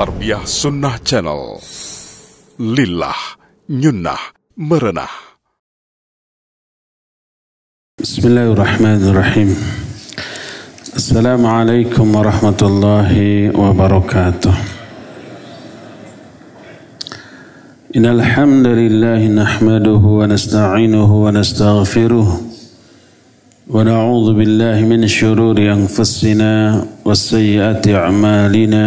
Tarbiyah Sunnah Channel. Lillah, nyunnah, merenah. Bismillahirrahmanirrahim. Assalamualaikum warahmatullahi wabarakatuh. إن الحمد لله نحمده ونستعينه ونستغفره ونعوذ بالله من شرور أنفسنا وسيئات أعمالنا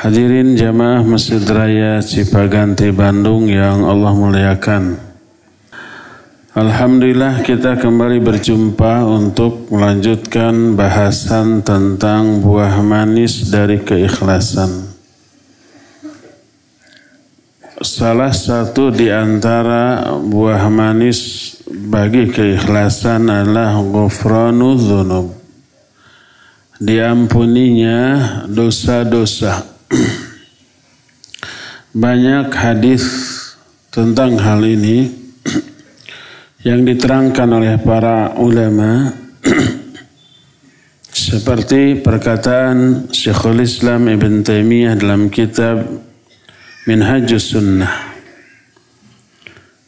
Hadirin jamaah Masjid Raya Cipaganti Bandung yang Allah muliakan. Alhamdulillah kita kembali berjumpa untuk melanjutkan bahasan tentang buah manis dari keikhlasan. Salah satu di antara buah manis bagi keikhlasan adalah ghufranu. Diampuninya dosa-dosa. Banyak hadis tentang hal ini yang diterangkan oleh para ulama seperti perkataan Syekhul Islam Ibn Taimiyah dalam kitab Minhajus Sunnah.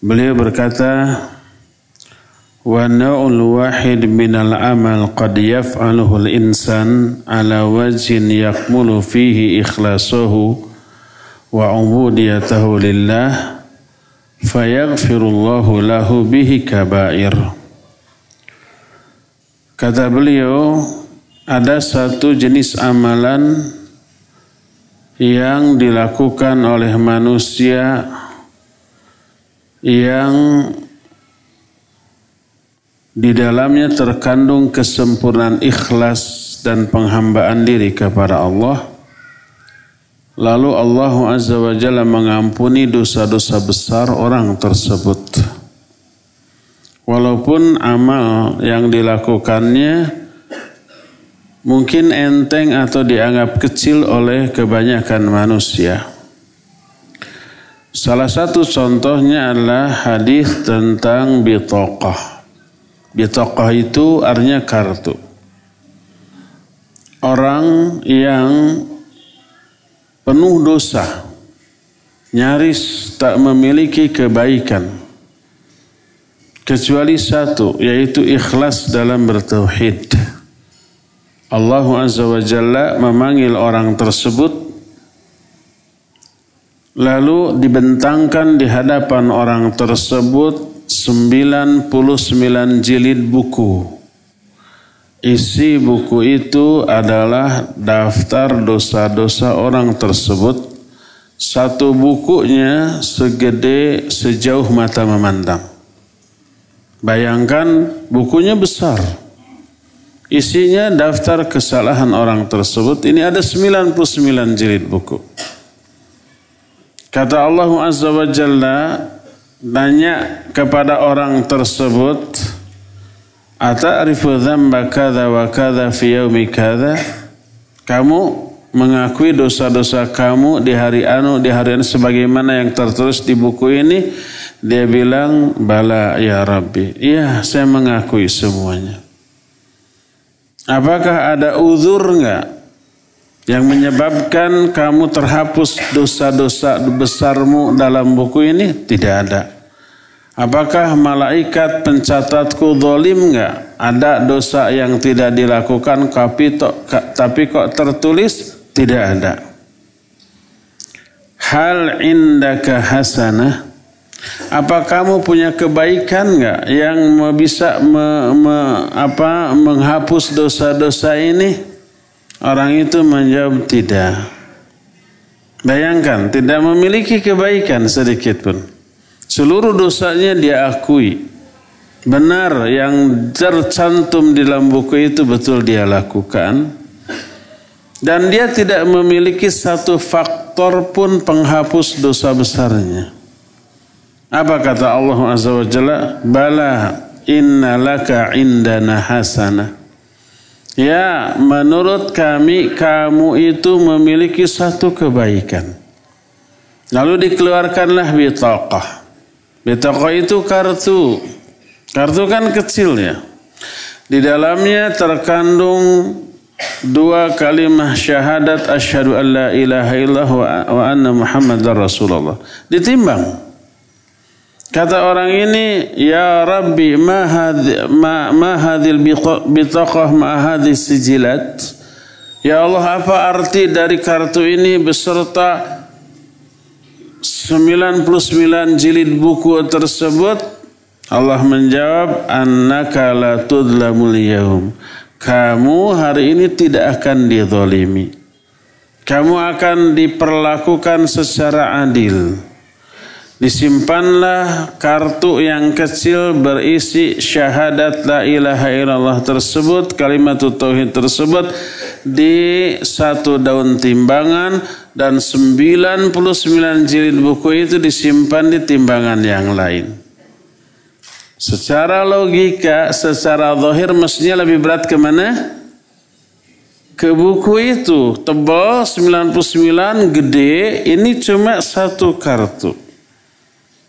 Beliau berkata, ونوع الواحد من العمل قد يفعله الإنسان على وجه يكمل فيه إخلاصه وعبوديته لله فيغفر الله له به كبائر Kata beliau, ada satu jenis amalan yang dilakukan oleh manusia yang di dalamnya terkandung kesempurnaan ikhlas dan penghambaan diri kepada Allah. Lalu Allah Azza wa Jalla mengampuni dosa-dosa besar orang tersebut. Walaupun amal yang dilakukannya mungkin enteng atau dianggap kecil oleh kebanyakan manusia. Salah satu contohnya adalah hadis tentang bitaqah. Bitaqah itu artinya kartu. Orang yang penuh dosa, nyaris tak memiliki kebaikan. Kecuali satu, yaitu ikhlas dalam bertauhid. Allah Azza wa Jalla memanggil orang tersebut lalu dibentangkan di hadapan orang tersebut 99 jilid buku. Isi buku itu adalah daftar dosa-dosa orang tersebut. Satu bukunya segede sejauh mata memandang. Bayangkan bukunya besar. Isinya daftar kesalahan orang tersebut. Ini ada 99 jilid buku. Kata Allah Azza wa Jalla, nanya kepada orang tersebut kamu mengakui dosa-dosa kamu di hari anu di hari anu sebagaimana yang tertulis di buku ini. Dia bilang bala ya Rabbi. Iya saya mengakui semuanya. Apakah ada uzur enggak yang menyebabkan kamu terhapus dosa-dosa besarmu dalam buku ini tidak ada Apakah malaikat pencatatku dolim enggak? Ada dosa yang tidak dilakukan tapi, tapi kok tertulis? Tidak ada. Hal indaka hasanah. Apa kamu punya kebaikan enggak yang bisa me, me, apa, menghapus dosa-dosa ini? Orang itu menjawab tidak. Bayangkan, tidak memiliki kebaikan sedikit pun. Seluruh dosanya dia akui. Benar yang tercantum di dalam buku itu betul dia lakukan. Dan dia tidak memiliki satu faktor pun penghapus dosa besarnya. Apa kata Allah Azza wa Jalla? Bala inna laka indana hasanah. Ya, menurut kami kamu itu memiliki satu kebaikan. Lalu dikeluarkanlah bitaqah. Bitaqah itu kartu. Kartu kan kecil ya. Di dalamnya terkandung dua kalimat syahadat asyhadu an la ilaha illallah wa anna muhammadar rasulullah. Ditimbang. Kata orang ini, Ya Rabbi, ma, hadhi, ma, ma hadhil bitaqah ma hadhi sijilat. Ya Allah, apa arti dari kartu ini beserta 99 jilid buku tersebut? Allah menjawab, Annaka la tudlamul yaum. Kamu hari ini tidak akan dizalimi. Kamu akan diperlakukan secara adil disimpanlah kartu yang kecil berisi syahadat la ilaha illallah tersebut, kalimat tauhid tersebut di satu daun timbangan dan 99 jilid buku itu disimpan di timbangan yang lain. Secara logika, secara zahir mestinya lebih berat ke mana? Ke buku itu tebal 99 gede, ini cuma satu kartu.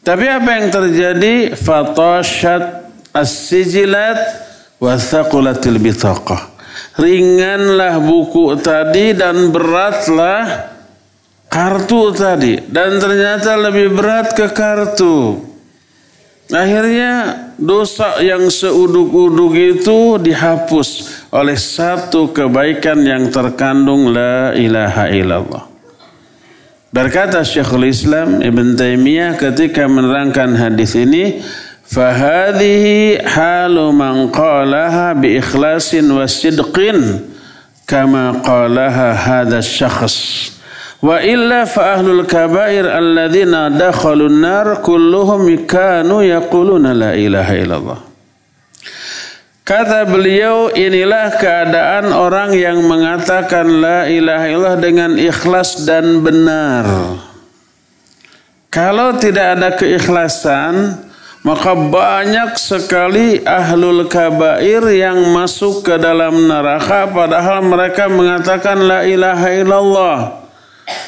Tapi apa yang terjadi? Fatashat as-sijilat wa thaqulatil bitaqah. Ringanlah buku tadi dan beratlah kartu tadi. Dan ternyata lebih berat ke kartu. Akhirnya dosa yang seuduk-uduk itu dihapus oleh satu kebaikan yang terkandung la ilaha illallah. Berkata Syekhul Islam Ibn Taimiyah ketika menerangkan hadis ini, "Fahadhihi halu man qalaha bi ikhlasin wa sidqin kama qalaha hadha syakhs." Wa illa fa ahlul kabair alladzina dakhalun nar kulluhum kanu yaquluna la ilaha illallah. Kata beliau, inilah keadaan orang yang mengatakan la ilaha illallah dengan ikhlas dan benar. Kalau tidak ada keikhlasan, maka banyak sekali ahlul kabair yang masuk ke dalam neraka padahal mereka mengatakan la ilaha illallah.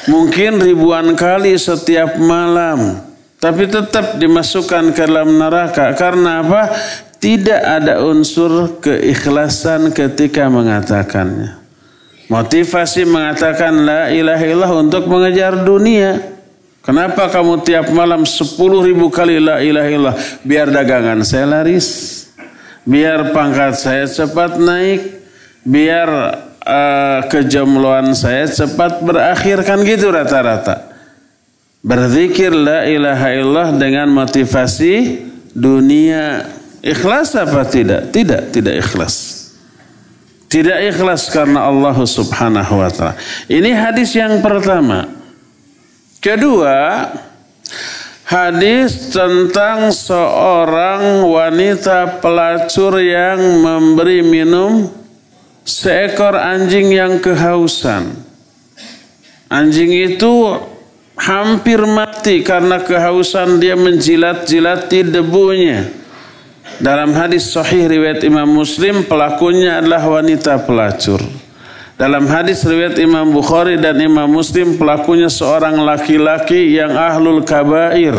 Mungkin ribuan kali setiap malam. Tapi tetap dimasukkan ke dalam neraka. Karena apa? Tidak ada unsur keikhlasan ketika mengatakannya. Motivasi mengatakan la ilaha illallah untuk mengejar dunia. Kenapa kamu tiap malam sepuluh ribu kali la ilaha illallah? Biar dagangan saya laris. Biar pangkat saya cepat naik. Biar uh, kejombloan saya cepat berakhir. Kan gitu rata-rata. Berzikir la ilaha illallah dengan motivasi dunia Ikhlas apa tidak? Tidak, tidak ikhlas. Tidak ikhlas karena Allah subhanahu wa ta'ala. Ini hadis yang pertama. Kedua, hadis tentang seorang wanita pelacur yang memberi minum seekor anjing yang kehausan. Anjing itu hampir mati karena kehausan dia menjilat-jilati debunya. Dalam hadis sahih riwayat Imam Muslim pelakunya adalah wanita pelacur. Dalam hadis riwayat Imam Bukhari dan Imam Muslim pelakunya seorang laki-laki yang ahlul kabair.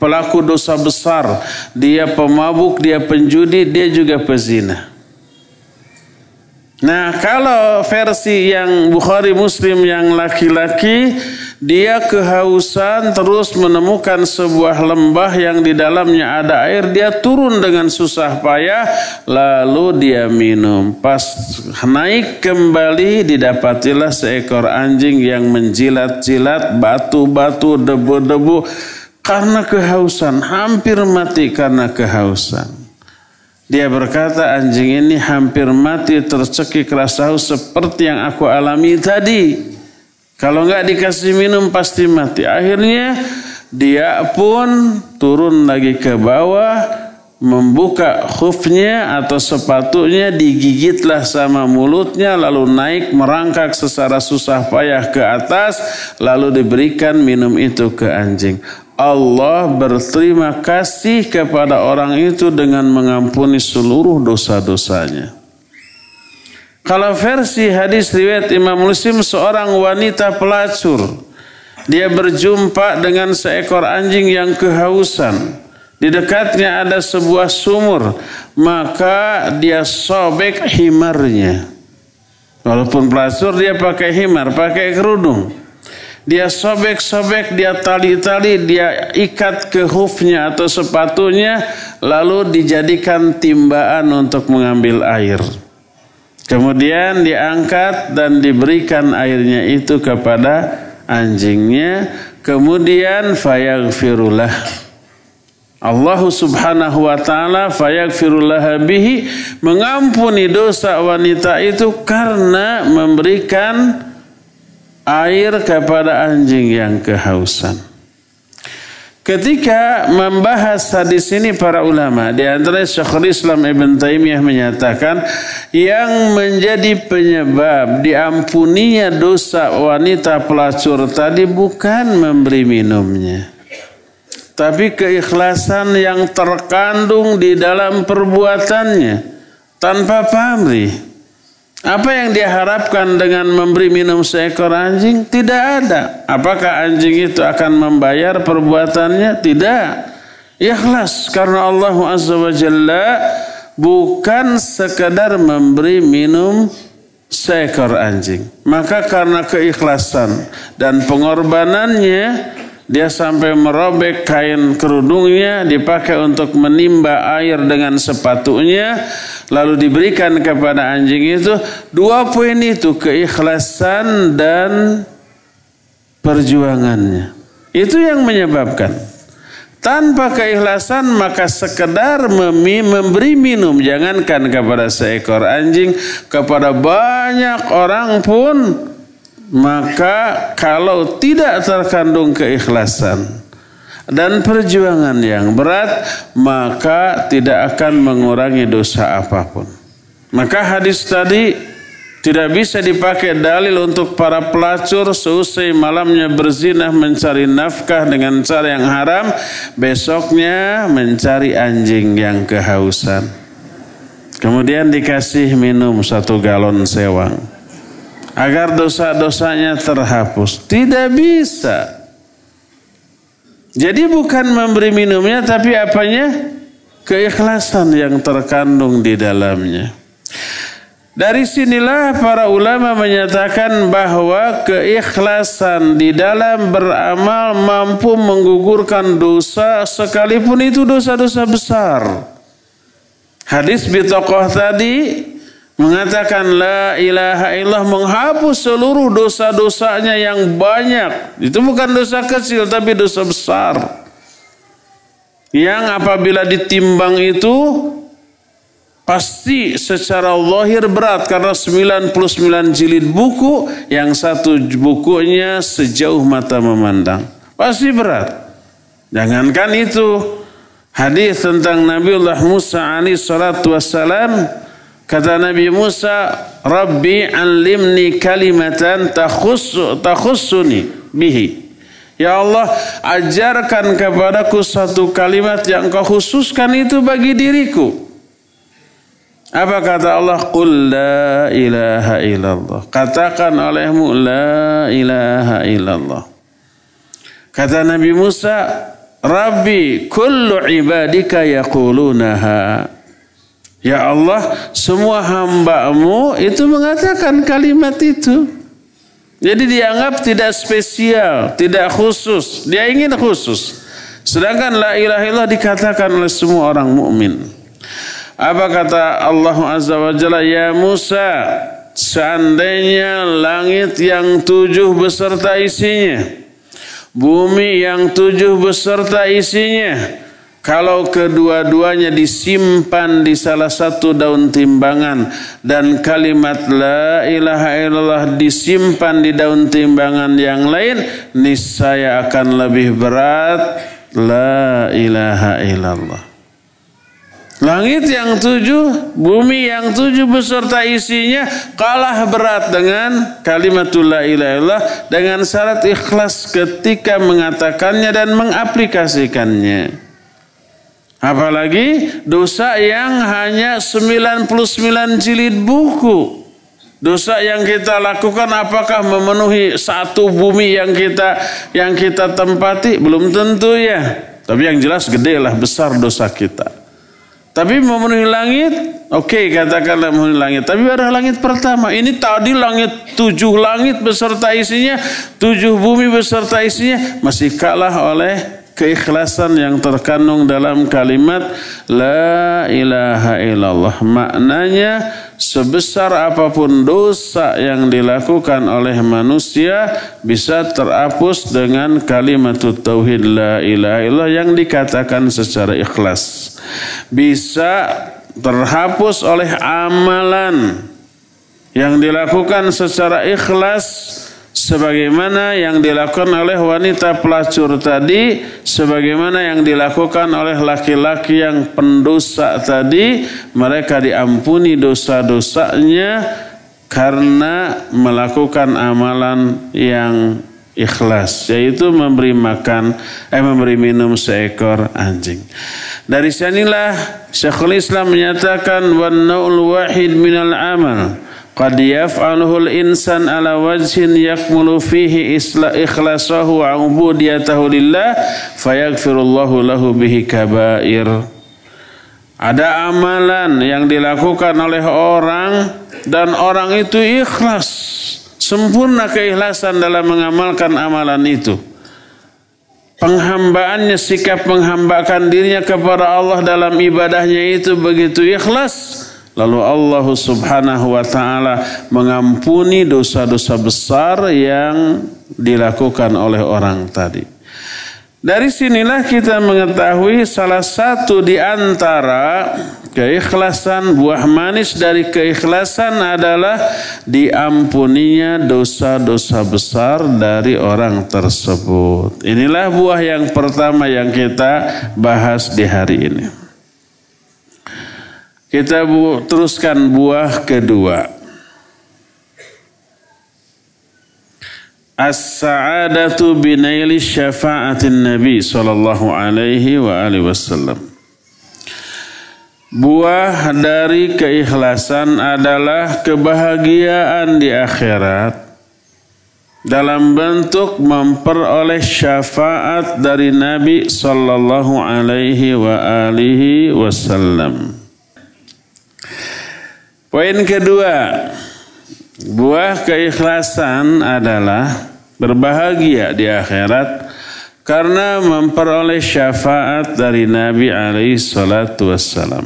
Pelaku dosa besar. Dia pemabuk, dia penjudi, dia juga pezina. Nah kalau versi yang Bukhari Muslim yang laki-laki dia kehausan terus menemukan sebuah lembah yang di dalamnya ada air. Dia turun dengan susah payah lalu dia minum. Pas naik kembali didapatilah seekor anjing yang menjilat-jilat batu-batu debu-debu karena kehausan. Hampir mati karena kehausan. Dia berkata anjing ini hampir mati tercekik rasa haus seperti yang aku alami tadi. Kalau nggak dikasih minum pasti mati. Akhirnya dia pun turun lagi ke bawah membuka khufnya atau sepatunya digigitlah sama mulutnya lalu naik merangkak secara susah payah ke atas lalu diberikan minum itu ke anjing. Allah berterima kasih kepada orang itu dengan mengampuni seluruh dosa-dosanya. Kalau versi hadis riwayat Imam Muslim seorang wanita pelacur dia berjumpa dengan seekor anjing yang kehausan di dekatnya ada sebuah sumur, maka dia sobek himarnya. Walaupun pelacur dia pakai himar, pakai kerudung. Dia sobek-sobek, dia tali-tali, dia ikat ke hufnya atau sepatunya, lalu dijadikan timbaan untuk mengambil air. Kemudian diangkat dan diberikan airnya itu kepada anjingnya. Kemudian fayagfirullah Allah subhanahu wa ta'ala fayagfirullah bihi mengampuni dosa wanita itu karena memberikan air kepada anjing yang kehausan. Ketika membahas hadis ini para ulama di antara Syekhul Islam Ibn Taimiyah menyatakan yang menjadi penyebab diampuninya dosa wanita pelacur tadi bukan memberi minumnya tapi keikhlasan yang terkandung di dalam perbuatannya tanpa pamrih. Apa yang diharapkan dengan memberi minum seekor anjing? Tidak ada. Apakah anjing itu akan membayar perbuatannya? Tidak. Ikhlas karena Allah Azza bukan sekadar memberi minum seekor anjing. Maka karena keikhlasan dan pengorbanannya dia sampai merobek kain kerudungnya dipakai untuk menimba air dengan sepatunya lalu diberikan kepada anjing itu. Dua poin itu keikhlasan dan perjuangannya. Itu yang menyebabkan. Tanpa keikhlasan maka sekedar memberi minum. Jangankan kepada seekor anjing kepada banyak orang pun maka kalau tidak terkandung keikhlasan dan perjuangan yang berat, maka tidak akan mengurangi dosa apa pun. Maka hadis tadi tidak bisa dipakai dalil untuk para pelacur seusai malamnya berzinah mencari nafkah dengan cara yang haram, besoknya mencari anjing yang kehausan. Kemudian dikasih minum satu galon sewang agar dosa-dosanya terhapus. Tidak bisa. Jadi bukan memberi minumnya tapi apanya? Keikhlasan yang terkandung di dalamnya. Dari sinilah para ulama menyatakan bahwa keikhlasan di dalam beramal mampu menggugurkan dosa sekalipun itu dosa-dosa besar. Hadis bitokoh tadi mengatakan la ilaha illallah menghapus seluruh dosa-dosanya yang banyak. Itu bukan dosa kecil tapi dosa besar. Yang apabila ditimbang itu pasti secara lahir berat karena 99 jilid buku yang satu bukunya sejauh mata memandang. Pasti berat. Jangankan itu hadis tentang Nabiullah Musa alaihi salatu wassalam Kata Nabi Musa, Rabbi alimni kalimatan takhussu, takhussuni bihi. Ya Allah, ajarkan kepadaku satu kalimat yang kau khususkan itu bagi diriku. Apa kata Allah? Qul la ilaha illallah. Katakan olehmu la ilaha illallah. Kata Nabi Musa, Rabbi kullu ibadika yaqulunaha. Ya Allah, semua hambamu itu mengatakan kalimat itu. Jadi dianggap tidak spesial, tidak khusus. Dia ingin khusus. Sedangkan la ilaha illallah dikatakan oleh semua orang mukmin. Apa kata Allah Azza wa Jalla? Ya Musa, seandainya langit yang tujuh beserta isinya, bumi yang tujuh beserta isinya, kalau kedua-duanya disimpan di salah satu daun timbangan dan kalimat la ilaha illallah disimpan di daun timbangan yang lain, niscaya akan lebih berat la ilaha illallah. Langit yang tujuh, bumi yang tujuh beserta isinya kalah berat dengan kalimatul la ilaha dengan syarat ikhlas ketika mengatakannya dan mengaplikasikannya. Apalagi dosa yang hanya 99 jilid buku. Dosa yang kita lakukan apakah memenuhi satu bumi yang kita yang kita tempati? Belum tentu ya. Tapi yang jelas gede lah besar dosa kita. Tapi memenuhi langit, oke okay, katakanlah memenuhi langit. Tapi ada langit pertama. Ini tadi langit tujuh langit beserta isinya, tujuh bumi beserta isinya masih kalah oleh keikhlasan yang terkandung dalam kalimat La ilaha illallah. Maknanya sebesar apa pun dosa yang dilakukan oleh manusia bisa terhapus dengan kalimat tauhid la ilaha illallah yang dikatakan secara ikhlas. Bisa terhapus oleh amalan yang dilakukan secara ikhlas sebagaimana yang dilakukan oleh wanita pelacur tadi, sebagaimana yang dilakukan oleh laki-laki yang pendosa tadi, mereka diampuni dosa-dosanya karena melakukan amalan yang ikhlas yaitu memberi makan eh memberi minum seekor anjing. Dari sinilah Syekhul Islam menyatakan wan naul wahid minal amal qad yaf'aluhu al-insan ala wajhin yakmulu fihi ikhlasahu wa ubudiyatahu lillah fayaghfirullahu lahu bihi kabair. Ada amalan yang dilakukan oleh orang dan orang itu ikhlas sempurna keikhlasan dalam mengamalkan amalan itu. Penghambaannya sikap menghambakan dirinya kepada Allah dalam ibadahnya itu begitu ikhlas Lalu Allah subhanahu wa ta'ala mengampuni dosa-dosa besar yang dilakukan oleh orang tadi. Dari sinilah kita mengetahui salah satu di antara keikhlasan buah manis dari keikhlasan adalah diampuninya dosa-dosa besar dari orang tersebut. Inilah buah yang pertama yang kita bahas di hari ini. Kita bu teruskan buah kedua. As-sa'adatu binaili syafa'atin Nabi sallallahu alaihi wa alihi wasallam. Buah dari keikhlasan adalah kebahagiaan di akhirat dalam bentuk memperoleh syafaat dari Nabi sallallahu alaihi wa alihi wasallam. Poin kedua, buah keikhlasan adalah berbahagia di akhirat karena memperoleh syafaat dari Nabi alaihi salatu wassalam.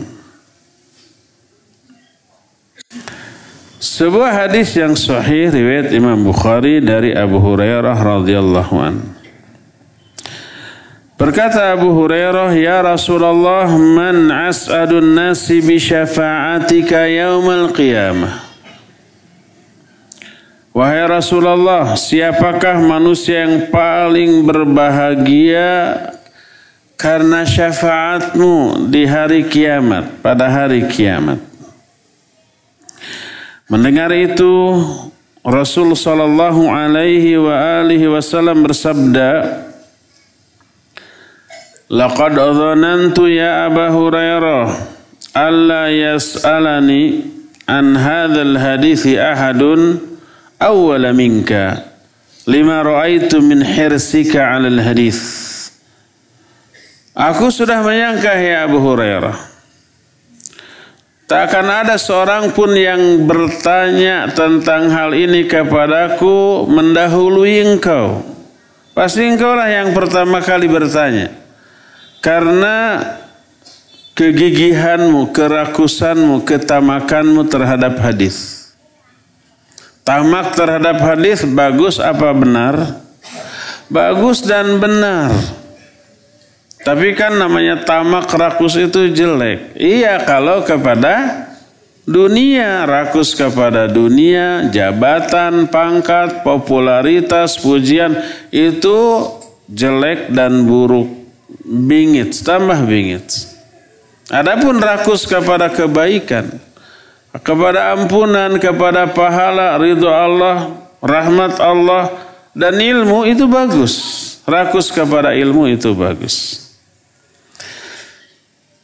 Sebuah hadis yang sahih riwayat Imam Bukhari dari Abu Hurairah radhiyallahu anhu. Berkata Abu Hurairah, Ya Rasulullah, man as'adun nasi bi syafa'atika yaumal qiyamah. Wahai Rasulullah, siapakah manusia yang paling berbahagia karena syafaatmu di hari kiamat, pada hari kiamat. Mendengar itu, Rasul sallallahu alaihi wa alihi wasallam bersabda, Laqad dhanantu ya Aba Hurairah alla yas'alani an hadzal hadithi ahadun awwala minka lima ra'aitu min hirsika 'ala al hadith Aku sudah menyangka ya Abu Hurairah Tak akan ada seorang pun yang bertanya tentang hal ini kepadaku mendahului engkau. Pasti engkau lah yang pertama kali bertanya. Karena kegigihanmu, kerakusanmu, ketamakanmu terhadap hadis. Tamak terhadap hadis bagus apa benar? Bagus dan benar. Tapi kan namanya tamak rakus itu jelek. Iya kalau kepada dunia, rakus kepada dunia, jabatan, pangkat, popularitas, pujian itu jelek dan buruk bingit, tambah bingit. Adapun rakus kepada kebaikan, kepada ampunan, kepada pahala, ridho Allah, rahmat Allah, dan ilmu itu bagus. Rakus kepada ilmu itu bagus.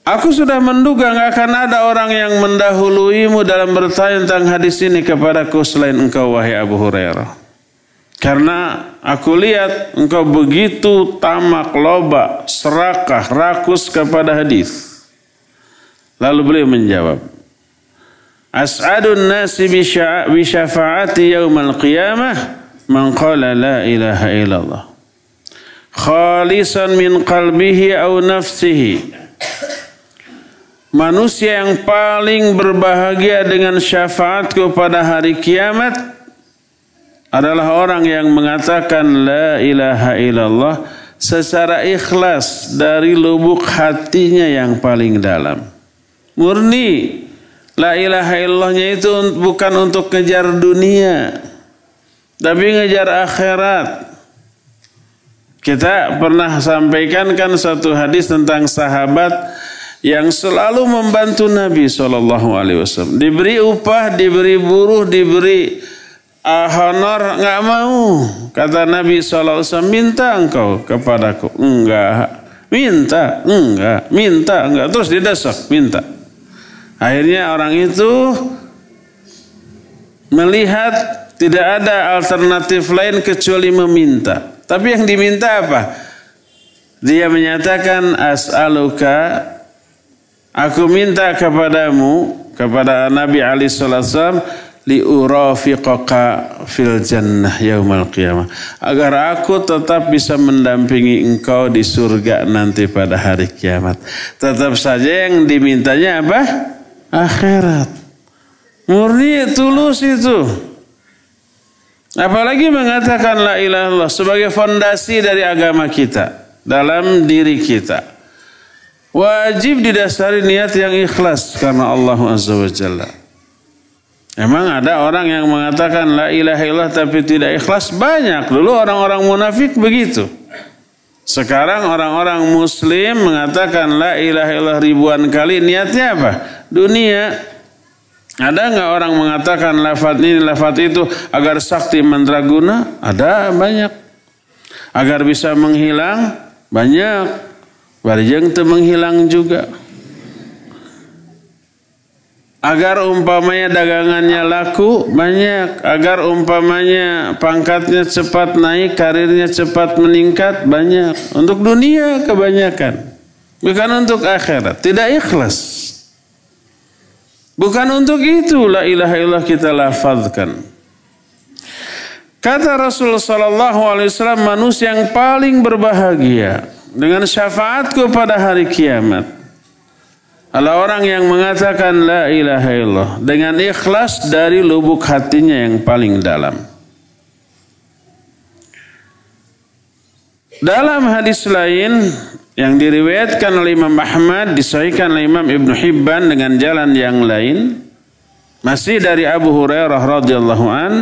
Aku sudah menduga nggak akan ada orang yang mendahuluimu dalam bertanya tentang hadis ini kepadaku selain engkau wahai Abu Hurairah. Karena aku lihat engkau begitu tamak, loba, serakah, rakus kepada hadis. Lalu beliau menjawab, As'adun nasi bisyafaati yaumal qiyamah man qala la ilaha illallah. Khalisan min qalbihi au nafsihi. Manusia yang paling berbahagia dengan syafaatku pada hari kiamat adalah orang yang mengatakan la ilaha illallah secara ikhlas dari lubuk hatinya yang paling dalam. Murni la ilaha illallahnya itu bukan untuk ngejar dunia tapi ngejar akhirat. Kita pernah sampaikan kan satu hadis tentang sahabat yang selalu membantu Nabi Wasallam. Diberi upah, diberi buruh, diberi uh, honor nggak mau. Kata Nabi SAW minta engkau kepadaku. Enggak. Minta. Enggak. Minta. Enggak. Terus didesak minta. Akhirnya orang itu melihat tidak ada alternatif lain kecuali meminta. Tapi yang diminta apa? Dia menyatakan as'aluka aku minta kepadamu kepada Nabi Ali sallallahu alaihi wasallam liurafiqaka fil jannah yaumal qiyamah. Agar aku tetap bisa mendampingi engkau di surga nanti pada hari kiamat. Tetap saja yang dimintanya apa? Akhirat. Murni tulus itu. Apalagi mengatakan la ilaha illallah sebagai fondasi dari agama kita dalam diri kita. Wajib didasari niat yang ikhlas karena Allah azza wa jalla Emang ada orang yang mengatakan la ilaha illallah tapi tidak ikhlas? Banyak. Dulu orang-orang munafik begitu. Sekarang orang-orang muslim mengatakan la ilaha illallah ribuan kali. Niatnya apa? Dunia. Ada nggak orang mengatakan lafaz ini, lafaz itu agar sakti mandraguna? Ada banyak. Agar bisa menghilang? Banyak. Barjeng itu menghilang juga agar umpamanya dagangannya laku banyak. Agar umpamanya pangkatnya cepat naik karirnya cepat meningkat banyak. Untuk dunia kebanyakan. Bukan untuk akhirat. Tidak ikhlas. Bukan untuk itu. La ilaha illallah kita lafazkan. Kata Rasulullah sallallahu alaihi wasallam manusia yang paling berbahagia dengan syafaatku pada hari kiamat adalah orang yang mengatakan la ilaha illallah dengan ikhlas dari lubuk hatinya yang paling dalam. Dalam hadis lain yang diriwayatkan oleh Imam Ahmad disahihkan oleh Imam Ibn Hibban dengan jalan yang lain masih dari Abu Hurairah radhiyallahu an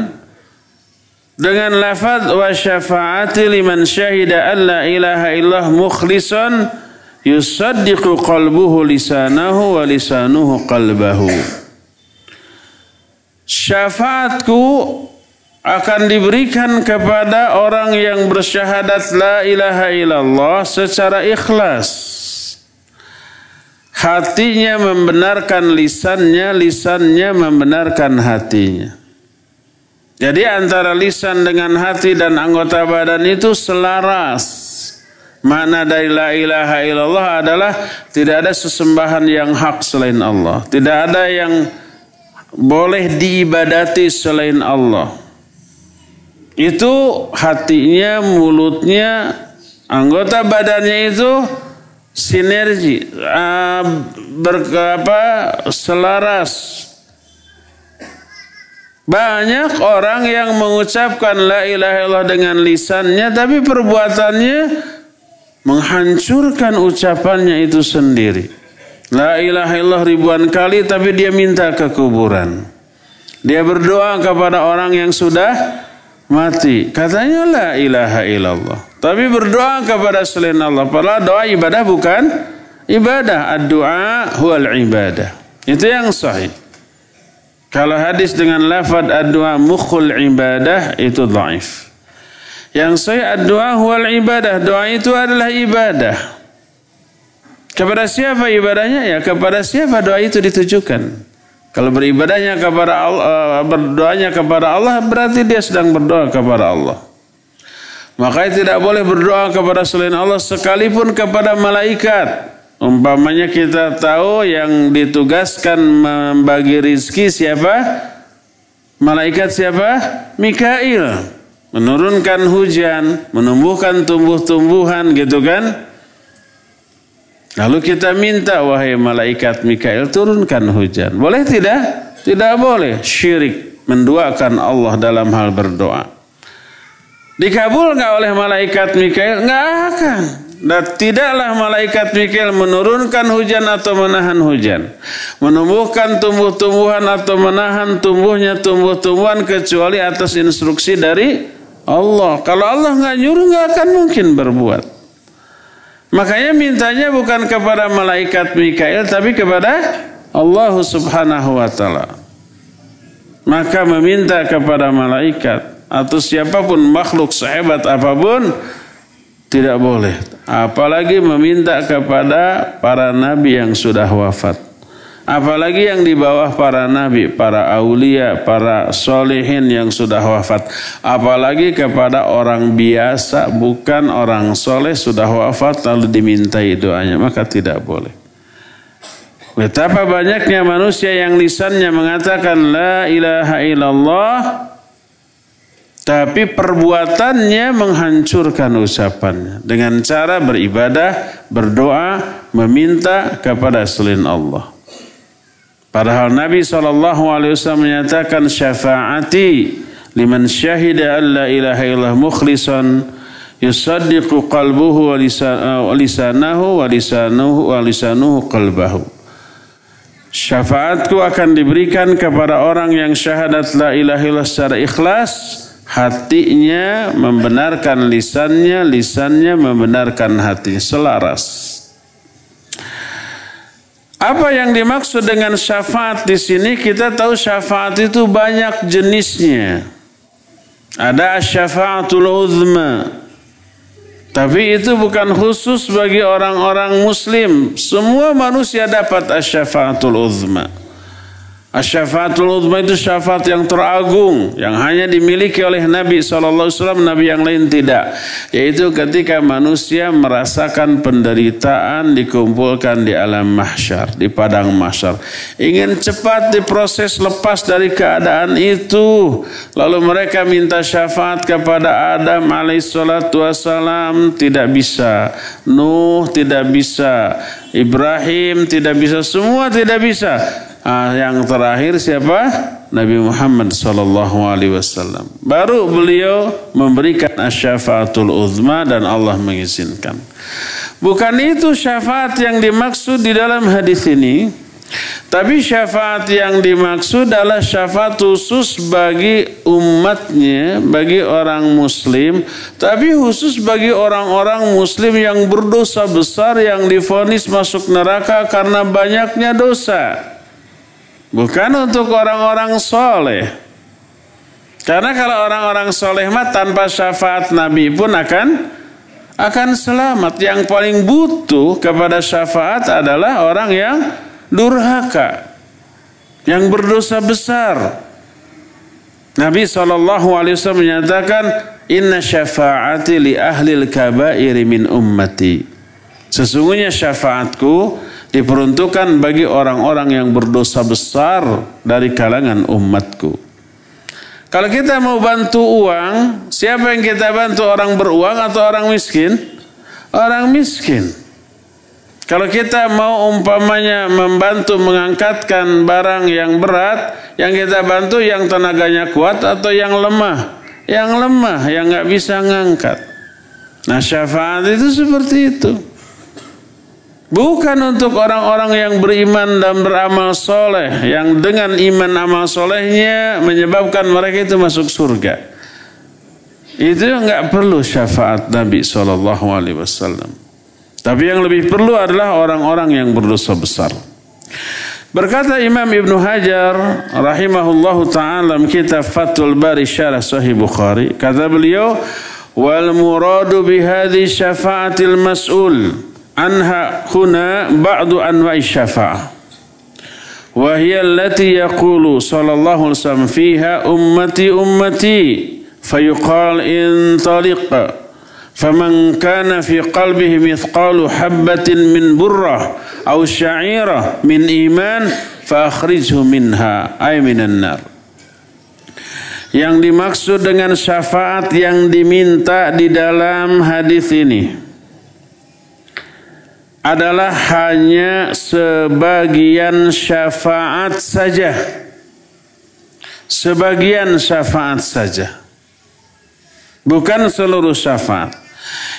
dengan lafaz wa syafaati liman syahida an la ilaha illallah mukhlisan yusaddiqu qalbuhu lisanahu wa lisanuhu qalbahu. Syafaatku akan diberikan kepada orang yang bersyahadat la ilaha illallah secara ikhlas. Hatinya membenarkan lisannya, lisannya membenarkan hatinya. Jadi antara lisan dengan hati dan anggota badan itu selaras. Makna dari la ilaha illallah adalah tidak ada sesembahan yang hak selain Allah. Tidak ada yang boleh diibadati selain Allah. Itu hatinya, mulutnya, anggota badannya itu sinergi, uh, berapa selaras. Banyak orang yang mengucapkan la ilaha illallah dengan lisannya tapi perbuatannya menghancurkan ucapannya itu sendiri. La ilaha illallah ribuan kali tapi dia minta ke kuburan. Dia berdoa kepada orang yang sudah mati. Katanya la ilaha illallah. Tapi berdoa kepada selain Allah. Padahal doa ibadah bukan ibadah. Ad-du'a huwal ibadah. Itu yang sahih. Kalau hadis dengan lafad ad-du'a mukhul ibadah itu dhaif. Yang sahih ad-du'a huwal ibadah. Doa itu adalah ibadah. Kepada siapa ibadahnya? Ya kepada siapa doa itu ditujukan. Kalau beribadahnya kepada Allah, eh, berdoanya kepada Allah berarti dia sedang berdoa kepada Allah. Makanya tidak boleh berdoa kepada selain Allah sekalipun kepada malaikat. Umpamanya kita tahu yang ditugaskan membagi rizki siapa? Malaikat siapa? Mikail. Menurunkan hujan, menumbuhkan tumbuh-tumbuhan gitu kan? Lalu kita minta wahai malaikat Mikail turunkan hujan. Boleh tidak? Tidak boleh. Syirik menduakan Allah dalam hal berdoa. Dikabul nggak oleh malaikat Mikail? Nggak akan. Dan tidaklah malaikat Mikail menurunkan hujan atau menahan hujan. Menumbuhkan tumbuh-tumbuhan atau menahan tumbuhnya tumbuh-tumbuhan kecuali atas instruksi dari Allah. Kalau Allah nggak nyuruh nggak akan mungkin berbuat. Makanya mintanya bukan kepada malaikat Mikail tapi kepada Allah Subhanahu wa taala. Maka meminta kepada malaikat atau siapa pun makhluk sehebat apa pun tidak boleh. Apalagi meminta kepada para nabi yang sudah wafat. Apalagi yang di bawah para nabi, para aulia, para solehin yang sudah wafat. Apalagi kepada orang biasa, bukan orang soleh sudah wafat lalu dimintai doanya. Maka tidak boleh. Betapa banyaknya manusia yang lisannya mengatakan La ilaha illallah tapi perbuatannya menghancurkan ucapannya dengan cara beribadah, berdoa, meminta kepada selain Allah. Padahal Nabi SAW menyatakan syafaati liman syahida an la ilaha illallah mukhlisan yusaddiqu qalbuhu wa lisanahu wa lisanuhu wa lisanuhu qalbahu. Syafaatku akan diberikan kepada orang yang syahadat la ilaha illallah secara ikhlas, hatinya membenarkan lisannya, lisannya membenarkan hatinya selaras. Apa yang dimaksud dengan syafaat di sini? Kita tahu syafaat itu banyak jenisnya. Ada syafaatul uzma. Tapi itu bukan khusus bagi orang-orang muslim. Semua manusia dapat asyafaatul uzma. Asyafaatul uzma itu syafaat yang teragung yang hanya dimiliki oleh Nabi SAW, Nabi yang lain tidak. Yaitu ketika manusia merasakan penderitaan dikumpulkan di alam mahsyar, di padang mahsyar. Ingin cepat diproses lepas dari keadaan itu. Lalu mereka minta syafaat kepada Adam alaihissalatu wassalam, tidak bisa. Nuh tidak bisa. Ibrahim tidak bisa. Semua tidak bisa Ah, yang terakhir siapa? Nabi Muhammad sallallahu alaihi wasallam. Baru beliau memberikan asyafaatul uzma dan Allah mengizinkan. Bukan itu syafaat yang dimaksud di dalam hadis ini. Tapi syafaat yang dimaksud adalah syafaat khusus bagi umatnya, bagi orang muslim. Tapi khusus bagi orang-orang muslim yang berdosa besar yang difonis masuk neraka karena banyaknya dosa. Bukan untuk orang-orang soleh. Karena kalau orang-orang soleh mah tanpa syafaat Nabi pun akan akan selamat. Yang paling butuh kepada syafaat adalah orang yang durhaka, yang berdosa besar. Nabi saw menyatakan, Inna syafaati li ahlil kabairi min ummati. Sesungguhnya syafaatku diperuntukkan bagi orang-orang yang berdosa besar dari kalangan umatku. Kalau kita mau bantu uang, siapa yang kita bantu? Orang beruang atau orang miskin? Orang miskin. Kalau kita mau umpamanya membantu mengangkatkan barang yang berat, yang kita bantu yang tenaganya kuat atau yang lemah? Yang lemah, yang nggak bisa ngangkat. Nah syafaat itu seperti itu. Bukan untuk orang-orang yang beriman dan beramal soleh. Yang dengan iman amal solehnya menyebabkan mereka itu masuk surga. Itu nggak perlu syafaat Nabi SAW. Tapi yang lebih perlu adalah orang-orang yang berdosa besar. Berkata Imam Ibn Hajar rahimahullahu taala kitab Fathul Bari Syarah Sahih Bukhari, kata beliau, "Wal muradu bi hadhi syafa'atil mas'ul anha huna ba'du anwa'i syafa'ah wa hiya allati yaqulu sallallahu alaihi wasallam fiha ummati ummati fayuqal in taliq faman kana fi qalbihi mithqalu habatin min burrah aw sya'irah min iman fa akhrijhu minha. Ay minan nar. Yang dimaksud dengan syafaat yang diminta di dalam hadis ini adalah hanya sebagian syafaat saja. Sebagian syafaat saja. Bukan seluruh syafaat.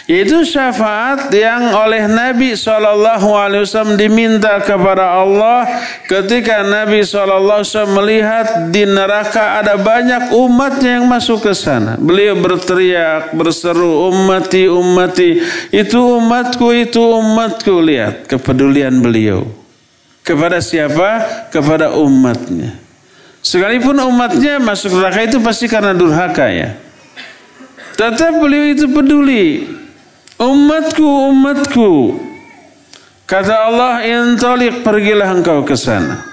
Itu syafaat yang oleh Nabi SAW diminta kepada Allah ketika Nabi SAW melihat di neraka ada banyak umatnya yang masuk ke sana. Beliau berteriak, berseru, ummati, ummati. Itu umatku, itu umatku. Lihat kepedulian beliau. Kepada siapa? Kepada umatnya. Sekalipun umatnya masuk neraka itu pasti karena durhaka ya. Tetap beliau itu peduli Umatku, umatku. Kata Allah, intalik pergilah engkau ke sana.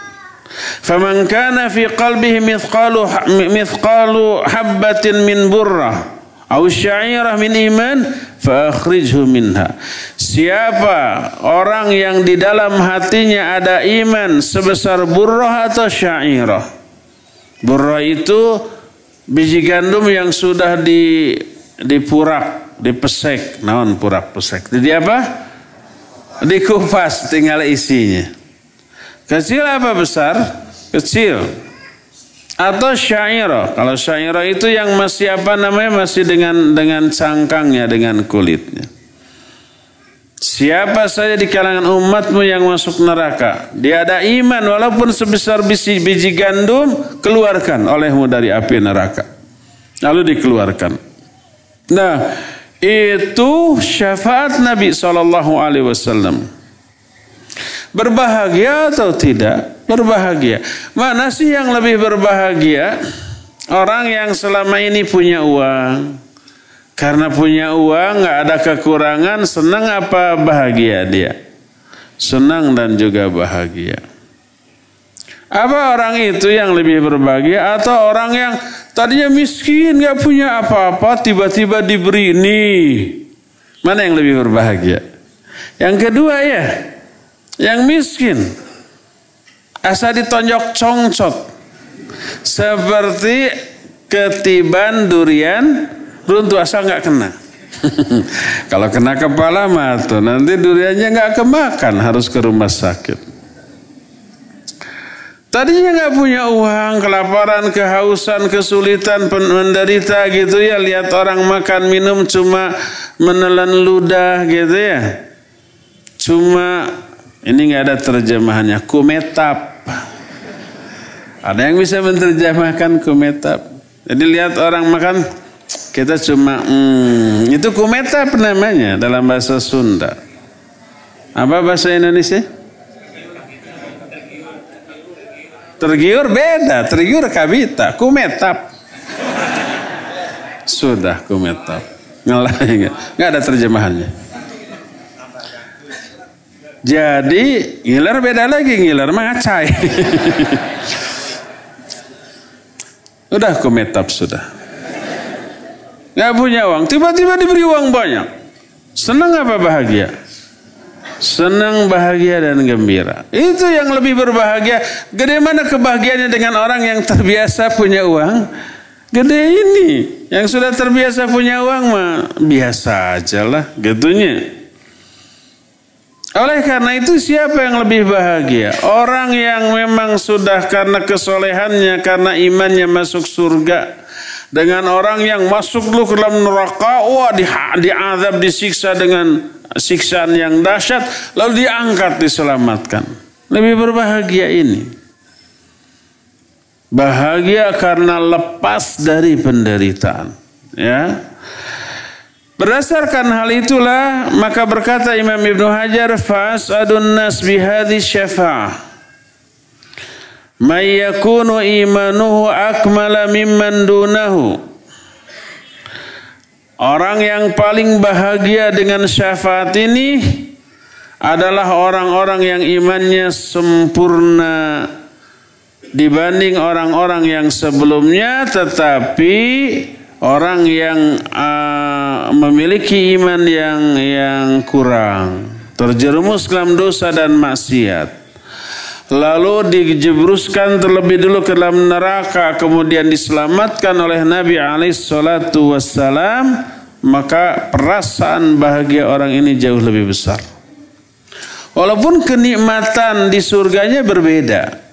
Faman kana fi qalbihi mithqalu mithqalu habbatin min burrah aw sya'irah min iman fa akhrijhu minha. Siapa orang yang di dalam hatinya ada iman sebesar burrah atau sya'irah? Burrah itu biji gandum yang sudah di dipurak dipesek, naon purak pesek. Jadi apa? Dikupas tinggal isinya. Kecil apa besar? Kecil. Atau syairah. Kalau syairah itu yang masih apa namanya? Masih dengan dengan cangkangnya, dengan kulitnya. Siapa saja di kalangan umatmu yang masuk neraka. Dia ada iman walaupun sebesar biji, biji gandum. Keluarkan olehmu dari api neraka. Lalu dikeluarkan. Nah, itu syafaat Nabi Shallallahu Alaihi Wasallam. Berbahagia atau tidak? Berbahagia. Mana sih yang lebih berbahagia? Orang yang selama ini punya uang. Karena punya uang nggak ada kekurangan, senang apa bahagia dia? Senang dan juga bahagia. Apa orang itu yang lebih berbahagia atau orang yang tadinya miskin nggak punya apa-apa tiba-tiba diberi ini? Mana yang lebih berbahagia? Yang kedua ya, yang miskin asal ditonjok congcot seperti ketiban durian runtuh asal nggak kena. Kalau kena kepala mah tuh nanti duriannya nggak kemakan harus ke rumah sakit. Tadinya nggak punya uang, kelaparan, kehausan, kesulitan, menderita gitu ya. Lihat orang makan minum cuma menelan ludah gitu ya. Cuma ini nggak ada terjemahannya. Kumetap. Ada yang bisa menerjemahkan kumetap. Jadi lihat orang makan, kita cuma hmm, itu kumetap namanya dalam bahasa Sunda. Apa bahasa Indonesia? Tergiur beda, tergiur kabita, kumetap. Sudah kumetap. Enggak. ada terjemahannya. Jadi ngiler beda lagi ngiler mangacai. Udah kumetap sudah. Gak punya uang, tiba-tiba diberi uang banyak. Senang apa bahagia? Senang, bahagia dan gembira. Itu yang lebih berbahagia. Gede mana kebahagiaannya dengan orang yang terbiasa punya uang? Gede ini. Yang sudah terbiasa punya uang mah biasa aja lah gitunya. Oleh karena itu siapa yang lebih bahagia? Orang yang memang sudah karena kesolehannya, karena imannya masuk surga. Dengan orang yang masuk dulu ke dalam neraka, wah di, diazab, disiksa dengan siksaan yang dahsyat lalu diangkat diselamatkan. Lebih berbahagia ini. Bahagia karena lepas dari penderitaan, ya. Berdasarkan hal itulah maka berkata Imam Ibnu Hajar fas'adun nas bihadhi syafa'ah may yakunu imanuhu akmala mimman dunahu Orang yang paling bahagia dengan syafaat ini adalah orang-orang yang imannya sempurna dibanding orang-orang yang sebelumnya tetapi orang yang uh, memiliki iman yang yang kurang. Terjerumus dalam dosa dan maksiat lalu dijebruskan terlebih dulu ke dalam neraka kemudian diselamatkan oleh Nabi alaihi salatu wassalam maka perasaan bahagia orang ini jauh lebih besar. Walaupun kenikmatan di surganya berbeda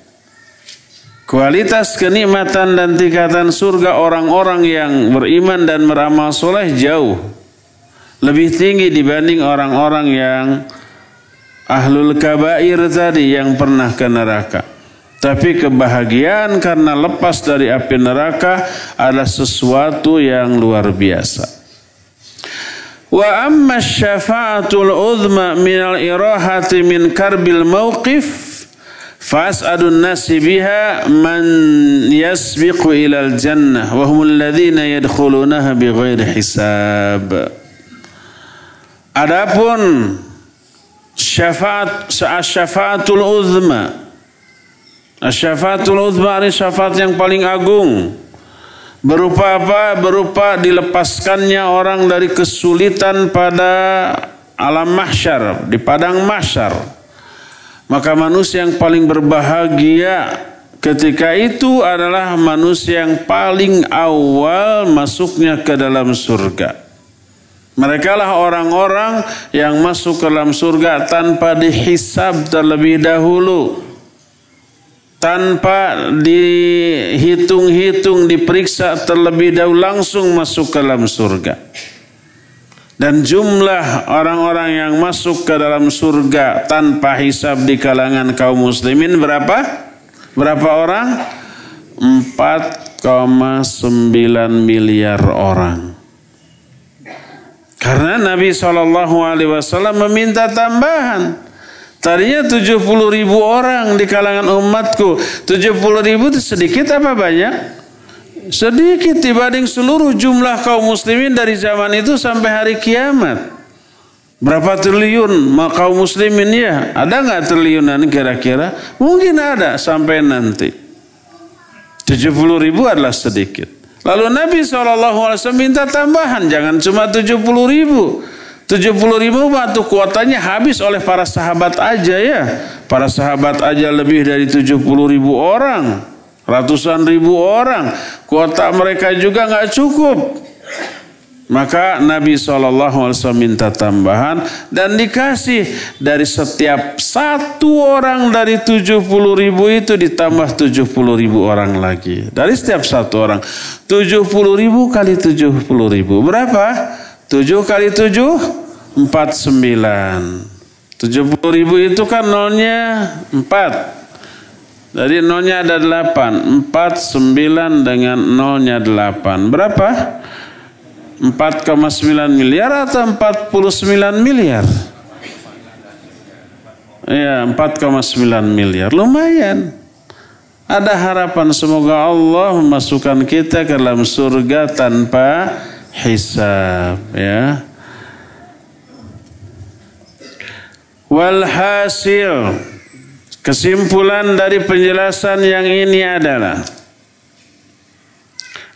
kualitas kenikmatan dan tingkatan surga orang-orang yang beriman dan beramal soleh jauh lebih tinggi dibanding orang-orang yang ahlul kabair tadi yang pernah ke neraka. Tapi kebahagiaan karena lepas dari api neraka adalah sesuatu yang luar biasa. Wa amma syafa'atul uzma min al-irahati min karbil mawqif fas'adun nasi biha man yasbiqu ila al-jannah wa humul ladhina yadkhulunaha bighairi hisab. Adapun syafaat syafaatul uzma. Syafaatul uzma ini syafaat yang paling agung. Berupa apa? Berupa dilepaskannya orang dari kesulitan pada alam mahsyar di padang mahsyar. Maka manusia yang paling berbahagia ketika itu adalah manusia yang paling awal masuknya ke dalam surga mereka lah orang-orang yang masuk ke dalam surga tanpa dihisab terlebih dahulu. Tanpa dihitung-hitung, diperiksa terlebih dahulu langsung masuk ke dalam surga. Dan jumlah orang-orang yang masuk ke dalam surga tanpa hisab di kalangan kaum muslimin berapa? Berapa orang? 4,9 miliar orang. Karena Nabi SAW meminta tambahan. Tadinya 70 ribu orang di kalangan umatku. 70 ribu itu sedikit apa banyak? Sedikit dibanding seluruh jumlah kaum muslimin dari zaman itu sampai hari kiamat. Berapa triliun kaum muslimin ya? Ada nggak triliunan kira-kira? Mungkin ada sampai nanti. 70 ribu adalah sedikit. Lalu Nabi SAW minta tambahan, jangan cuma 70 ribu. 70 ribu waktu kuotanya habis oleh para sahabat aja ya. Para sahabat aja lebih dari 70 ribu orang. Ratusan ribu orang. Kuota mereka juga nggak cukup. Maka Nabi SAW minta tambahan dan dikasih dari setiap satu orang dari 70 ribu itu ditambah 70 ribu orang lagi. Dari setiap satu orang. 70 ribu kali 70 ribu. Berapa? 7 kali 7? 49. 70 ribu itu kan nolnya 4. Jadi nolnya ada 8. 4, 9 dengan nolnya 8. Berapa? 4,9 miliar atau 49 miliar? Ya, 4,9 miliar. Lumayan. Ada harapan semoga Allah memasukkan kita ke dalam surga tanpa hisab, ya. Walhasil kesimpulan dari penjelasan yang ini adalah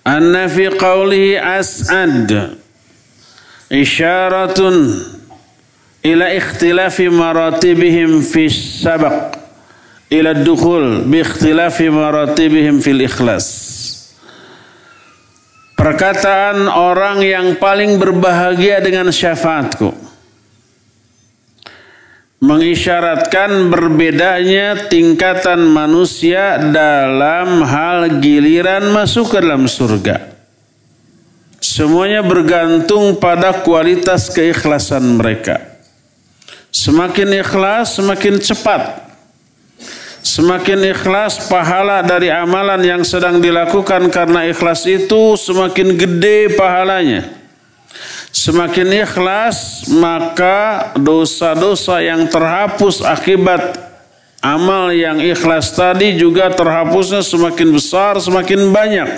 anna fi qawlihi as'ad. Isyaratun ila ikhtilafi maratibihim fi sabaq. Ila dukhul bi ikhtilafi maratibihim fil ikhlas. Perkataan orang yang paling berbahagia dengan syafaatku mengisyaratkan berbedanya tingkatan manusia dalam hal giliran masuk ke dalam surga. Semuanya bergantung pada kualitas keikhlasan mereka. Semakin ikhlas, semakin cepat. Semakin ikhlas pahala dari amalan yang sedang dilakukan karena ikhlas itu semakin gede pahalanya. Semakin ikhlas maka dosa-dosa yang terhapus akibat amal yang ikhlas tadi juga terhapusnya semakin besar, semakin banyak.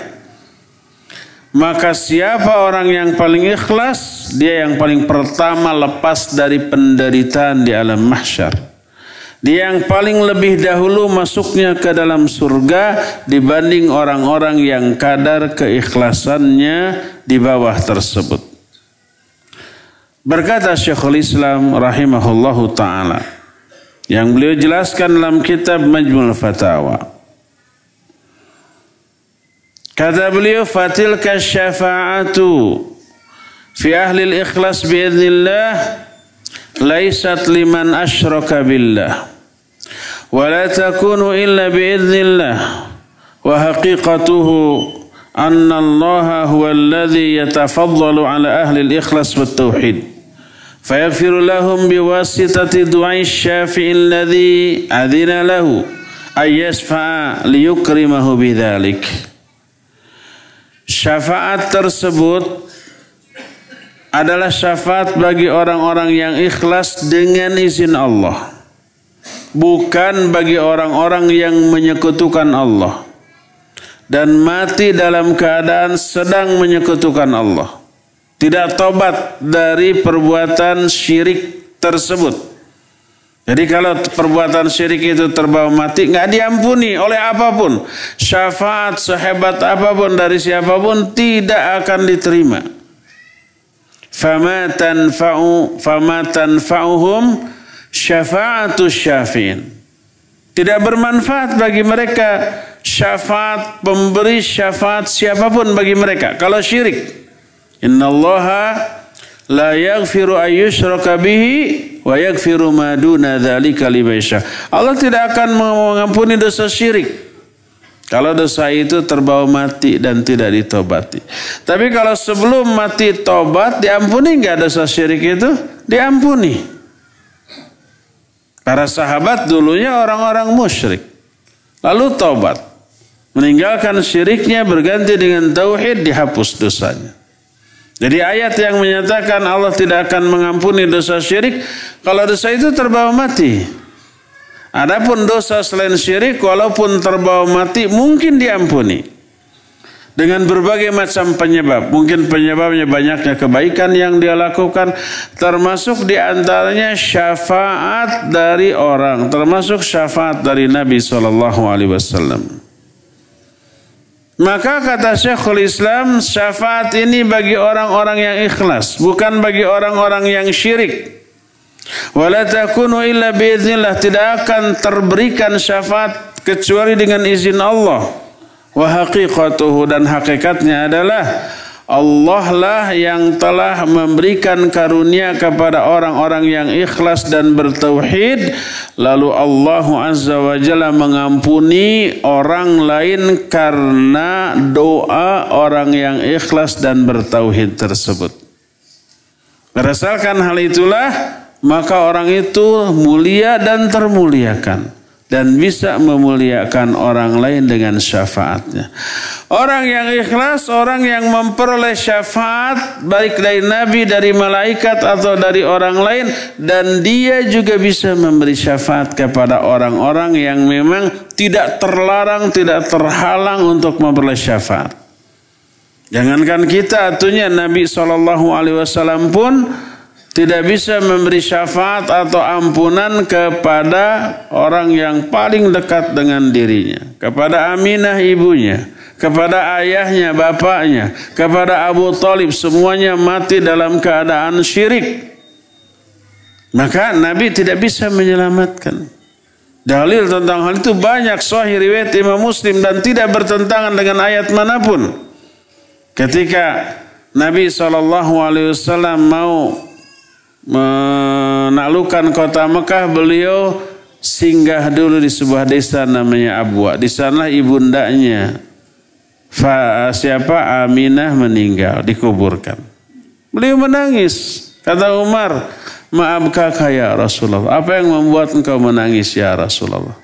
Maka siapa orang yang paling ikhlas, dia yang paling pertama lepas dari penderitaan di alam mahsyar. Dia yang paling lebih dahulu masuknya ke dalam surga dibanding orang-orang yang kadar keikhlasannya di bawah tersebut. Berkata Syekhul Islam rahimahullahu taala yang beliau jelaskan dalam kitab Majmu'ul Fatawa. Kata beliau fatilka syafa'atu fi ahli al-ikhlas bi'idznillah laysat liman asyraka billah wa la takunu illa bi'idznillah wa haqiqatuhu anna Allah huwa alladhi yatafaddalu ala ahli al-ikhlas wat tauhid فيغفر لهم بواسطة دعاء الشافع الذي أذن له أن يشفع Syafaat tersebut adalah syafaat bagi orang-orang yang ikhlas dengan izin Allah. Bukan bagi orang-orang yang menyekutukan Allah. Dan mati dalam keadaan sedang menyekutukan Allah. Tidak tobat dari perbuatan syirik tersebut. Jadi kalau perbuatan syirik itu terbawa mati, nggak diampuni oleh apa pun. Syafaat sehebat apa pun dari siapa pun tidak akan diterima fama tanfa'u fama tanfa'uhum syafa'atu syafi'in. Tidak bermanfaat bagi mereka syafaat pemberi syafaat siapa pun bagi mereka kalau syirik. Innallaha la yaghfiru ayyushraka bihi wa yaghfiru ma duna dzalika Allah tidak akan mengampuni dosa syirik kalau dosa itu terbawa mati dan tidak ditobati. Tapi kalau sebelum mati tobat diampuni nggak dosa syirik itu? Diampuni. Para sahabat dulunya orang-orang musyrik. Lalu tobat. Meninggalkan syiriknya berganti dengan tauhid dihapus dosanya. Jadi ayat yang menyatakan Allah tidak akan mengampuni dosa syirik kalau dosa itu terbawa mati. Adapun dosa selain syirik walaupun terbawa mati mungkin diampuni. Dengan berbagai macam penyebab. Mungkin penyebabnya banyaknya kebaikan yang dia lakukan. Termasuk di antaranya syafaat dari orang. Termasuk syafaat dari Nabi SAW. Maka kata Syekhul Islam, syafaat ini bagi orang-orang yang ikhlas, bukan bagi orang-orang yang syirik. Wala takunu illa biiznillah tidak akan terberikan syafaat kecuali dengan izin Allah. Wa haqiqatuhu dan hakikatnya adalah Allah lah yang telah memberikan karunia kepada orang-orang yang ikhlas dan bertauhid lalu Allah Azza wa Jalla mengampuni orang lain karena doa orang yang ikhlas dan bertauhid tersebut. Berdasarkan hal itulah maka orang itu mulia dan termuliakan dan bisa memuliakan orang lain dengan syafaatnya. Orang yang ikhlas, orang yang memperoleh syafaat baik dari nabi, dari malaikat atau dari orang lain dan dia juga bisa memberi syafaat kepada orang-orang yang memang tidak terlarang, tidak terhalang untuk memperoleh syafaat. Jangankan kita, atunya Nabi SAW pun tidak bisa memberi syafaat atau ampunan kepada orang yang paling dekat dengan dirinya, kepada Aminah ibunya, kepada ayahnya, bapaknya, kepada Abu Talib, semuanya mati dalam keadaan syirik. Maka Nabi tidak bisa menyelamatkan. Dalil tentang hal itu banyak sahih riwayat Imam Muslim dan tidak bertentangan dengan ayat mana pun. Ketika Nabi SAW mau menaklukkan kota Mekah beliau singgah dulu di sebuah desa namanya Abwa. Di sana ibundanya Fa, siapa Aminah meninggal dikuburkan. Beliau menangis. Kata Umar, maafkah ya Rasulullah? Apa yang membuat engkau menangis ya Rasulullah?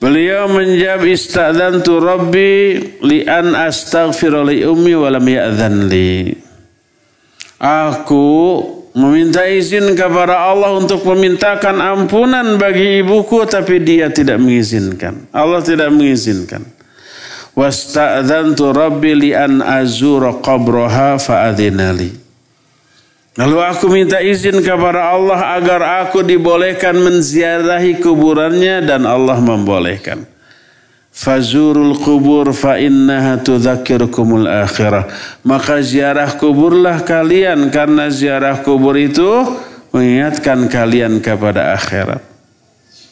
Beliau menjawab istadantu Rabbi li an astaghfir li ummi wa lam ya'dhan li. Aku meminta izin kepada Allah untuk memintakan ampunan bagi ibuku tapi dia tidak mengizinkan. Allah tidak mengizinkan. Wasta'dzantu rabbi li an azura qabraha fa'adhinali. Lalu aku minta izin kepada Allah agar aku dibolehkan menziarahi kuburannya dan Allah membolehkan. Fazurul kubur fa innaha tudzakirukumul akhirah. Maka ziarah kuburlah kalian karena ziarah kubur itu mengingatkan kalian kepada akhirat.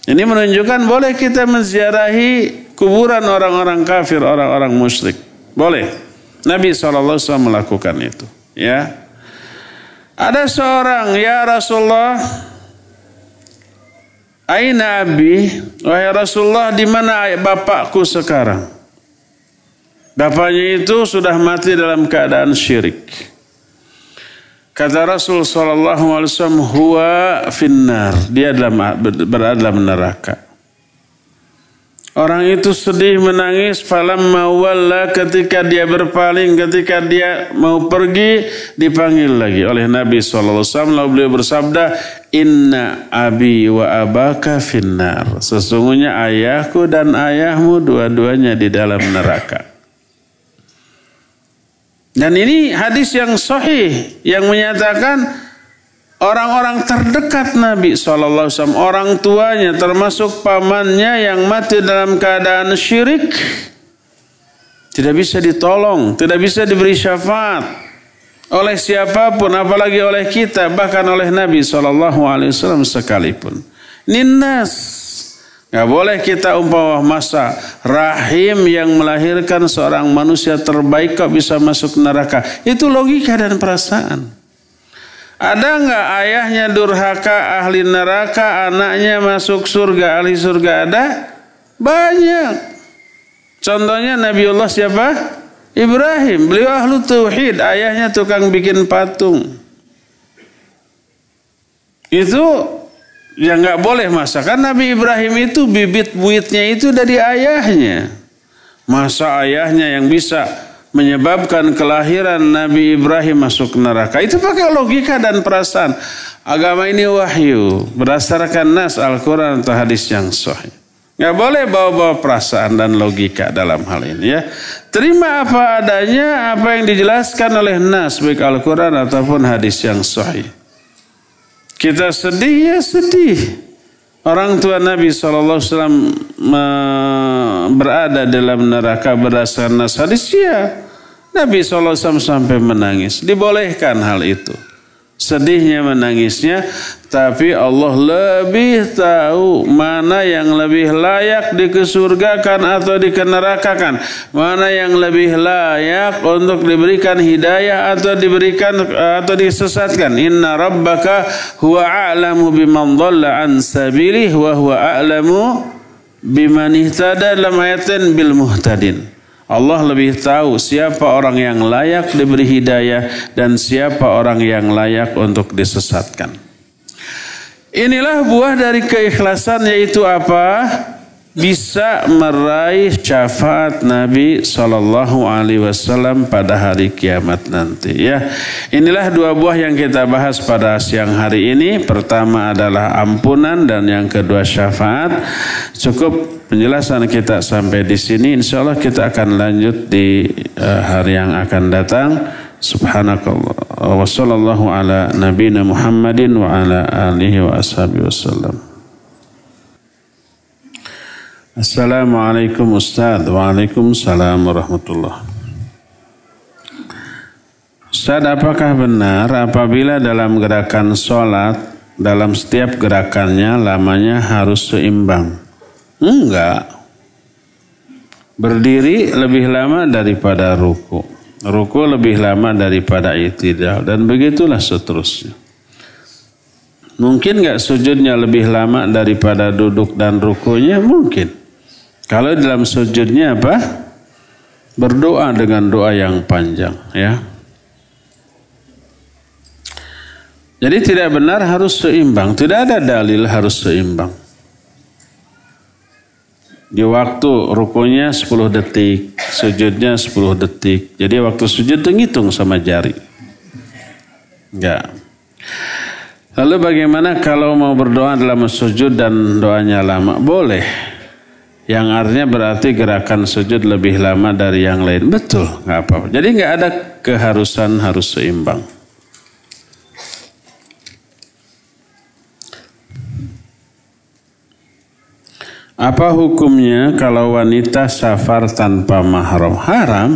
Ini menunjukkan boleh kita menziarahi kuburan orang-orang kafir, orang-orang musyrik. Boleh. Nabi SAW melakukan itu. Ya, ada seorang, ya Rasulullah, Aina abi, wahai Rasulullah, di mana bapakku sekarang? Bapaknya itu sudah mati dalam keadaan syirik. Kata Rasul Sallallahu Alaihi Wasallam, huwa finnar, dia dalam, berada dalam neraka. Orang itu sedih menangis falam mawalla ketika dia berpaling ketika dia mau pergi dipanggil lagi oleh Nabi SAW lalu beliau bersabda inna abi wa abaka finnar. Sesungguhnya ayahku dan ayahmu dua-duanya di dalam neraka. Dan ini hadis yang sahih yang menyatakan orang-orang terdekat Nabi SAW, orang tuanya termasuk pamannya yang mati dalam keadaan syirik, tidak bisa ditolong, tidak bisa diberi syafaat oleh siapa pun, apalagi oleh kita, bahkan oleh Nabi SAW sekalipun. Ninas. Gak boleh kita umpama masa rahim yang melahirkan seorang manusia terbaik kok bisa masuk neraka. Itu logika dan perasaan. Ada nggak ayahnya durhaka ahli neraka, anaknya masuk surga ahli surga ada? Banyak. Contohnya Nabiullah siapa? Ibrahim. Beliau ahlu tauhid, ayahnya tukang bikin patung. Itu yang nggak boleh masa kan Nabi Ibrahim itu bibit buitnya itu dari ayahnya. Masa ayahnya yang bisa menyebabkan kelahiran Nabi Ibrahim masuk neraka. Itu pakai logika dan perasaan. Agama ini wahyu berdasarkan nas Al-Quran atau hadis yang sahih. Gak boleh bawa-bawa perasaan dan logika dalam hal ini ya. Terima apa adanya apa yang dijelaskan oleh nas baik Al-Quran ataupun hadis yang sahih. Kita sedih ya sedih. Orang tua Nabi SAW berada dalam neraka berdasarkan nas hadis ya. Nabi SAW sampai menangis. Dibolehkan hal itu sedihnya menangisnya. Tapi Allah lebih tahu mana yang lebih layak dikesurgakan atau dikenerakakan. Mana yang lebih layak untuk diberikan hidayah atau diberikan atau disesatkan. Inna rabbaka huwa a'lamu biman dhalla an sabilihi wa huwa a'lamu biman ihtada dalam ayatin bil muhtadin Allah lebih tahu siapa orang yang layak diberi hidayah dan siapa orang yang layak untuk disesatkan. Inilah buah dari keikhlasan yaitu apa? Bisa meraih syafaat Nabi Shallallahu Alaihi Wasallam pada hari kiamat nanti. Ya, inilah dua buah yang kita bahas pada siang hari ini. Pertama adalah ampunan dan yang kedua syafaat. Cukup penjelasan kita sampai di sini. Insya Allah kita akan lanjut di uh, hari yang akan datang. Subhanakallah wa sallallahu nabiyina Muhammadin wa ala alihi wa ashabihi wasallam. Assalamualaikum Ustaz. Waalaikumsalam warahmatullah. Ustaz apakah benar apabila dalam gerakan sholat Dalam setiap gerakannya lamanya harus seimbang? Enggak. Berdiri lebih lama daripada ruku. Ruku lebih lama daripada itidal. Dan begitulah seterusnya. Mungkin nggak sujudnya lebih lama daripada duduk dan rukunya? Mungkin. Kalau dalam sujudnya apa? Berdoa dengan doa yang panjang ya. Jadi tidak benar harus seimbang. Tidak ada dalil harus seimbang. Di waktu rukunya 10 detik, sujudnya 10 detik. Jadi waktu sujud itu ngitung sama jari. Enggak. Lalu bagaimana kalau mau berdoa dalam sujud dan doanya lama? Boleh. Yang artinya berarti gerakan sujud lebih lama dari yang lain. Betul, nggak apa-apa. Jadi nggak ada keharusan harus seimbang. Apa hukumnya kalau wanita safar tanpa mahram? Haram.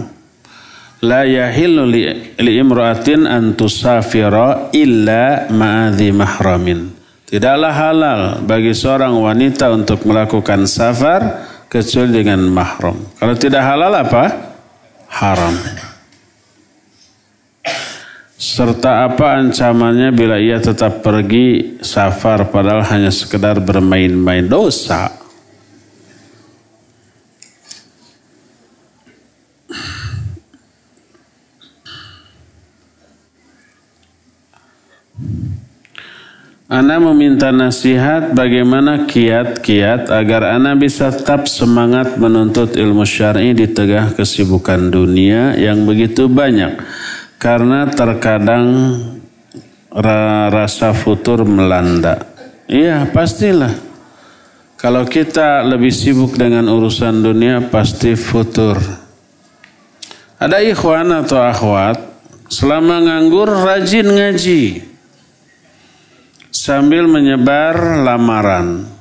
La yahillu li, li imra'atin an tusafira illa ma'adhi mahramin. Tidaklah halal bagi seorang wanita untuk melakukan safar kecuali dengan mahram. Kalau tidak halal apa? Haram. Serta apa ancamannya bila ia tetap pergi safar padahal hanya sekedar bermain-main dosa. Ana meminta nasihat bagaimana kiat-kiat agar Ana bisa tetap semangat menuntut ilmu syar'i di tengah kesibukan dunia yang begitu banyak. Karena terkadang rasa futur melanda. Iya, pastilah. Kalau kita lebih sibuk dengan urusan dunia, pasti futur. Ada ikhwan atau akhwat, selama nganggur rajin ngaji sambil menyebar lamaran.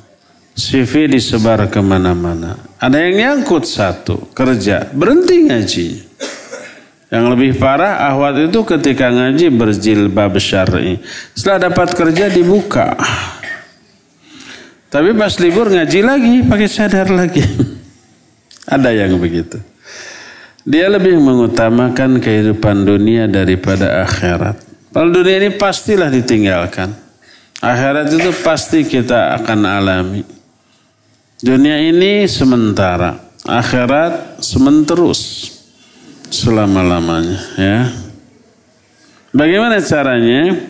CV disebar ke mana-mana. Ada yang nyangkut satu, kerja, berhenti ngaji. Yang lebih parah, ahwat itu ketika ngaji berjilbab syar'i. Setelah dapat kerja dibuka. Tapi pas libur ngaji lagi, pakai sadar lagi. Ada yang begitu. Dia lebih mengutamakan kehidupan dunia daripada akhirat. Kalau dunia ini pastilah ditinggalkan. Akhirat itu pasti kita akan alami. Dunia ini sementara, akhirat sementerus selama-lamanya ya. Bagaimana caranya?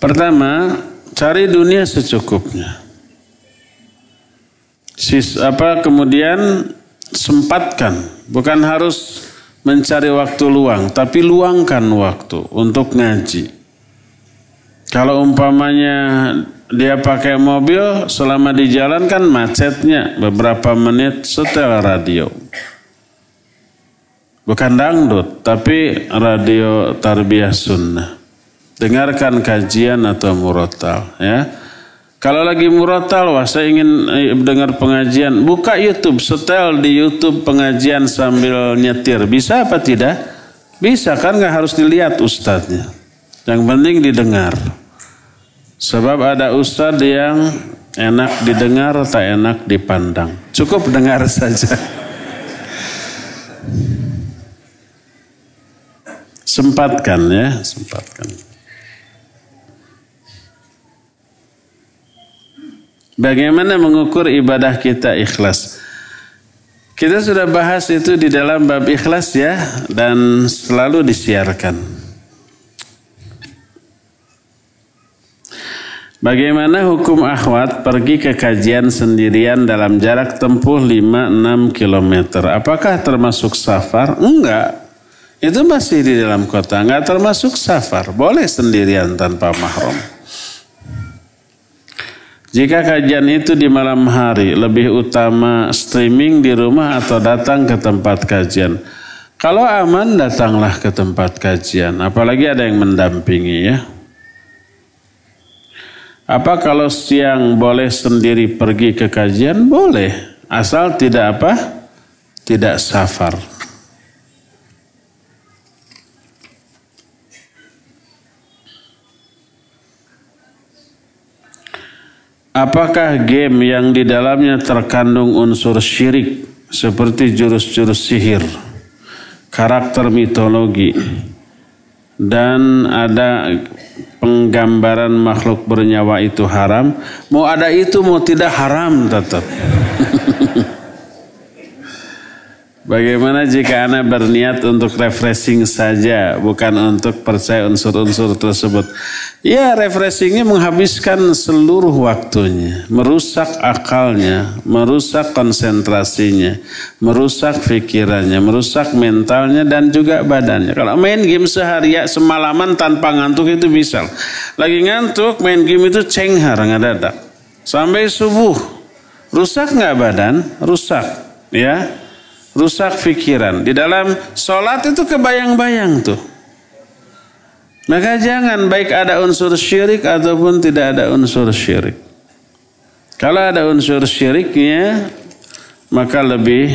Pertama, cari dunia secukupnya. Sis, apa kemudian sempatkan, bukan harus mencari waktu luang, tapi luangkan waktu untuk ngaji kalau umpamanya dia pakai mobil selama di jalan kan macetnya beberapa menit setel radio. Bukan dangdut, tapi radio tarbiyah sunnah. Dengarkan kajian atau murotal ya. Kalau lagi murotal, wah saya ingin eh, dengar pengajian, buka YouTube, setel di YouTube pengajian sambil nyetir. Bisa apa tidak? Bisa kan nggak harus dilihat ustadznya. Yang penting didengar. Sebab ada ustadz yang enak didengar, tak enak dipandang. Cukup dengar saja. Sempatkan ya, sempatkan. Bagaimana mengukur ibadah kita ikhlas? Kita sudah bahas itu di dalam bab ikhlas ya dan selalu disiarkan. Bagaimana hukum akhwat pergi ke kajian sendirian dalam jarak tempuh 5-6 km? Apakah termasuk safar? Enggak. Itu masih di dalam kota. Enggak termasuk safar. Boleh sendirian tanpa mahram. Jika kajian itu di malam hari, lebih utama streaming di rumah atau datang ke tempat kajian. Kalau aman, datanglah ke tempat kajian. Apalagi ada yang mendampingi ya. Apa kalau siang boleh sendiri pergi ke kajian? Boleh. Asal tidak apa? Tidak safar. Apakah game yang di dalamnya terkandung unsur syirik seperti jurus-jurus sihir, karakter mitologi, dan ada penggambaran makhluk bernyawa itu haram, mau ada itu mau tidak haram tetap. Bagaimana jika Anda berniat untuk refreshing saja, bukan untuk percaya unsur-unsur tersebut? Ya, refreshingnya menghabiskan seluruh waktunya, merusak akalnya, merusak konsentrasinya, merusak pikirannya, merusak mentalnya dan juga badannya. Kalau main game seharian semalaman tanpa ngantuk itu bisa. Lagi ngantuk, main game itu cenghar nggak dadak. Sampai subuh, rusak nggak badan? Rusak, ya rusak pikiran. Di dalam sholat itu kebayang-bayang tuh. Maka jangan baik ada unsur syirik ataupun tidak ada unsur syirik. Kalau ada unsur syiriknya, maka lebih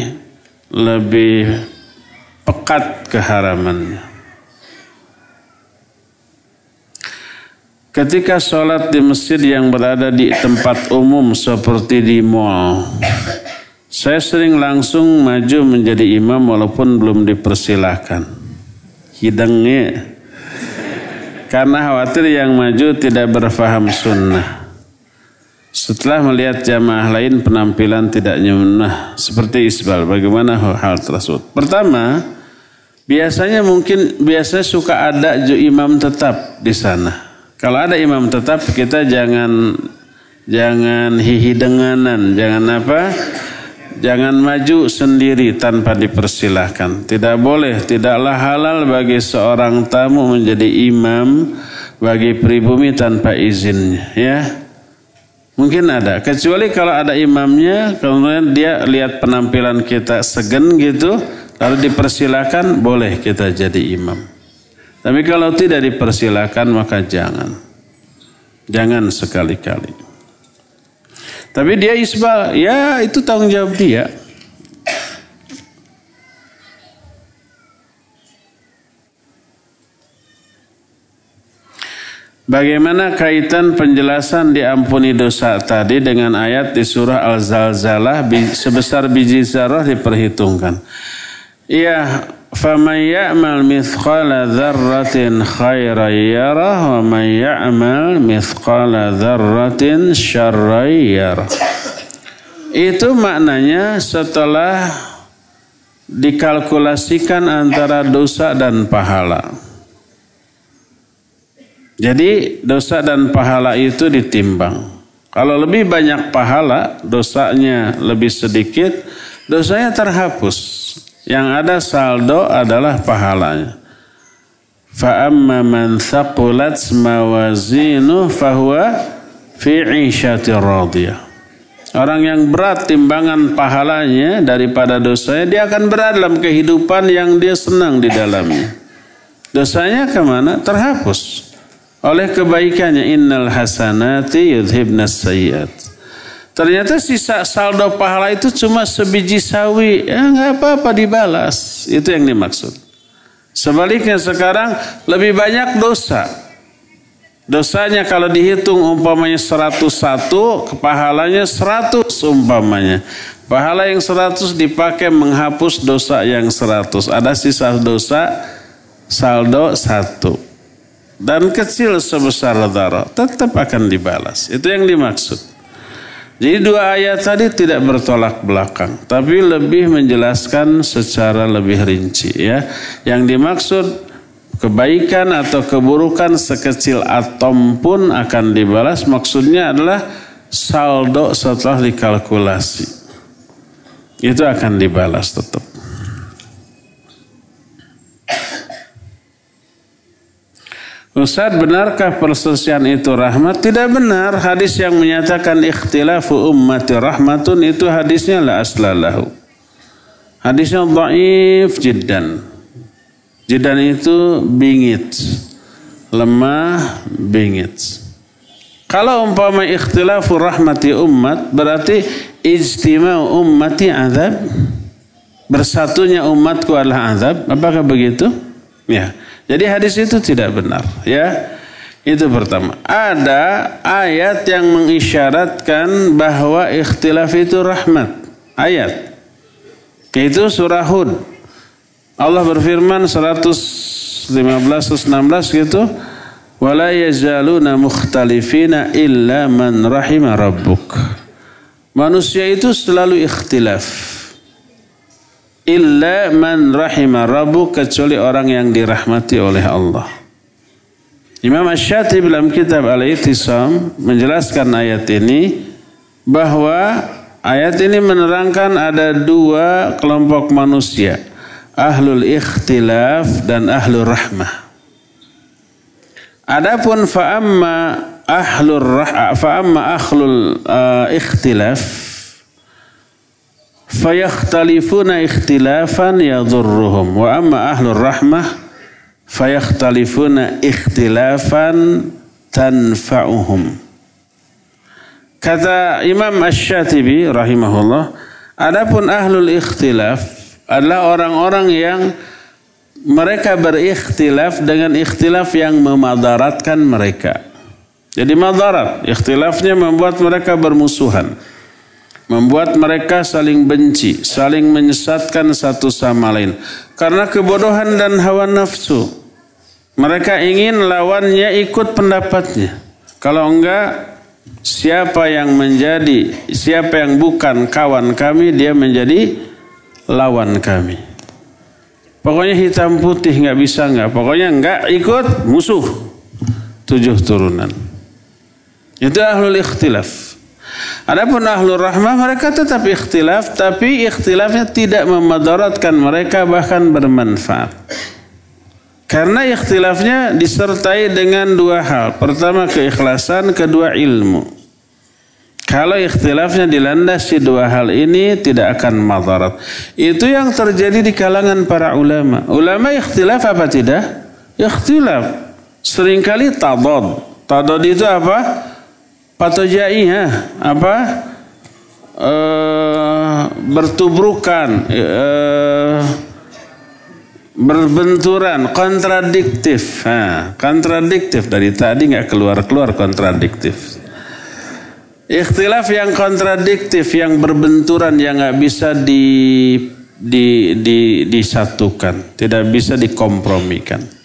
lebih pekat keharamannya. Ketika sholat di masjid yang berada di tempat umum seperti di mall, saya sering langsung maju menjadi imam walaupun belum dipersilahkan. Hidangnya. Karena khawatir yang maju tidak berfaham sunnah. Setelah melihat jamaah lain penampilan tidak nyunah seperti isbal. Bagaimana hal tersebut? Pertama, biasanya mungkin biasa suka ada imam tetap di sana. Kalau ada imam tetap kita jangan jangan hihi denganan, jangan apa? Jangan maju sendiri tanpa dipersilahkan. Tidak boleh, tidaklah halal bagi seorang tamu menjadi imam bagi pribumi tanpa izinnya. Ya, mungkin ada. Kecuali kalau ada imamnya, kemudian dia lihat penampilan kita segen gitu, lalu dipersilahkan, boleh kita jadi imam. Tapi kalau tidak dipersilahkan maka jangan. Jangan sekali-kali. Tapi dia isbal, ya itu tanggung jawab dia. Bagaimana kaitan penjelasan diampuni dosa tadi dengan ayat di surah Al-Zalzalah sebesar biji zarah diperhitungkan. Iya, فمن يعمل مثقال ذرة خيرا يره ومن يعمل مثقال ذرة شرا يره itu maknanya setelah dikalkulasikan antara dosa dan pahala. Jadi dosa dan pahala itu ditimbang. Kalau lebih banyak pahala, dosanya lebih sedikit, dosanya terhapus. Yang ada saldo adalah pahalanya. Fa'amma man thaqulat mawazinu fahuwa fi radiyah. Orang yang berat timbangan pahalanya daripada dosanya, dia akan berada dalam kehidupan yang dia senang di dalamnya. Dosanya ke mana? Terhapus oleh kebaikannya. Innal hasanati yudhibnas sayyat. Ternyata sisa saldo pahala itu cuma sebiji sawi. Ya nggak apa-apa dibalas. Itu yang dimaksud. Sebaliknya sekarang lebih banyak dosa. Dosanya kalau dihitung umpamanya 101, pahalanya 100 umpamanya. Pahala yang 100 dipakai menghapus dosa yang 100. Ada sisa dosa saldo 1. Dan kecil sebesar darah tetap akan dibalas. Itu yang dimaksud. Jadi dua ayat tadi tidak bertolak belakang, tapi lebih menjelaskan secara lebih rinci ya. Yang dimaksud kebaikan atau keburukan sekecil atom pun akan dibalas. Maksudnya adalah saldo setelah dikalkulasi. Itu akan dibalas tetap. Ustaz, benarkah perselisihan itu rahmat? Tidak benar. Hadis yang menyatakan ikhtilafu ummati rahmatun itu hadisnya la aslalahu. Hadisnya dhaif jiddan. Jiddan itu bingit. Lemah, bingit. Kalau umpama ikhtilafu rahmati umat berarti ijtima'u ummati azab. Bersatunya umatku adalah azab. Apakah begitu? Ya. Jadi hadis itu tidak benar, ya. Itu pertama. Ada ayat yang mengisyaratkan bahwa ikhtilaf itu rahmat. Ayat. Itu surah Hud. Allah berfirman 115 116 gitu. Wala yazaluna mukhtalifina illa man rahima rabbuk. Manusia itu selalu ikhtilaf. Illa man rahimah rabbu kecuali orang yang dirahmati oleh Allah. Imam Ash-Shatibi dalam kitab Al-Itisam menjelaskan ayat ini bahwa ayat ini menerangkan ada dua kelompok manusia, ahlul ikhtilaf dan ahlul rahmah. Adapun fa'amma ahlul rah fa'amma ahlul uh, ikhtilaf fayakhtalifuna ikhtilafan yadurruhum wa amma ahlur rahmah fayakhtalifuna ikhtilafan tanfa'uhum kata Imam Ash-Shatibi rahimahullah adapun ahlul ikhtilaf adalah orang-orang yang mereka berikhtilaf dengan ikhtilaf yang memadaratkan mereka. Jadi madarat, ikhtilafnya membuat mereka bermusuhan membuat mereka saling benci, saling menyesatkan satu sama lain karena kebodohan dan hawa nafsu. Mereka ingin lawannya ikut pendapatnya. Kalau enggak, siapa yang menjadi, siapa yang bukan kawan kami, dia menjadi lawan kami. Pokoknya hitam putih nggak bisa nggak. Pokoknya nggak ikut musuh. Tujuh turunan. Itu ahlul ikhtilaf. Adapun ahlur rahmah mereka tetap ikhtilaf tapi ikhtilafnya tidak memadaratkan mereka bahkan bermanfaat. Karena ikhtilafnya disertai dengan dua hal. Pertama keikhlasan, kedua ilmu. Kalau ikhtilafnya dilandasi dua hal ini tidak akan madarat. Itu yang terjadi di kalangan para ulama. Ulama ikhtilaf apa tidak? Ikhtilaf. Seringkali tadad. Tadad itu apa? Patojai ya apa? E, bertubrukan e, berbenturan kontradiktif. Ha, kontradiktif. Dari tadi nggak keluar keluar kontradiktif. Ikhtilaf yang kontradiktif yang berbenturan yang nggak bisa di, di, di, disatukan. Tidak bisa dikompromikan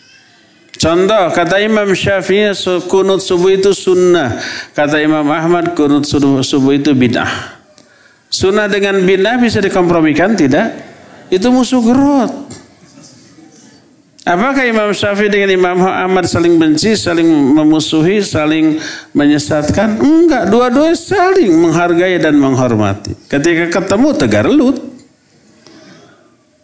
Contoh kata Imam Syafi'i kunut subuh itu sunnah. Kata Imam Ahmad kunut subuh itu bid'ah. Sunnah dengan bid'ah bisa dikompromikan tidak? Itu musuh gerut. Apakah Imam Syafi'i dengan Imam Ahmad saling benci, saling memusuhi, saling menyesatkan? Enggak, dua-dua saling menghargai dan menghormati. Ketika ketemu tegar lut.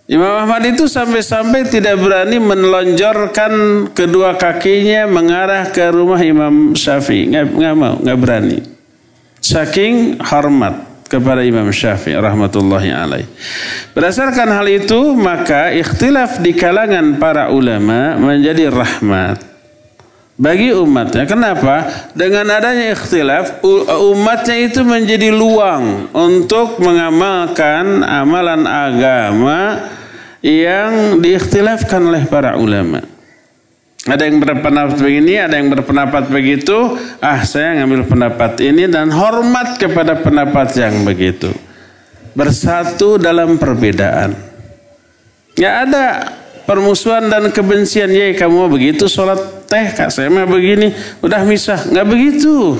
Imam Ahmad itu sampai-sampai tidak berani menelonjorkan kedua kakinya mengarah ke rumah Imam Syafi'i. Nggak, mau, nggak berani. Saking hormat kepada Imam Syafi'i rahmatullahi alaih. Berdasarkan hal itu, maka ikhtilaf di kalangan para ulama menjadi rahmat bagi umatnya. Kenapa? Dengan adanya ikhtilaf, umatnya itu menjadi luang untuk mengamalkan amalan agama yang diikhtilafkan oleh para ulama. Ada yang berpendapat begini, ada yang berpendapat begitu. Ah, saya ngambil pendapat ini dan hormat kepada pendapat yang begitu. Bersatu dalam perbedaan. Ya ada permusuhan dan kebencian. Ya kamu begitu sholat teh, kak saya mah begini. Udah misah. Nggak begitu.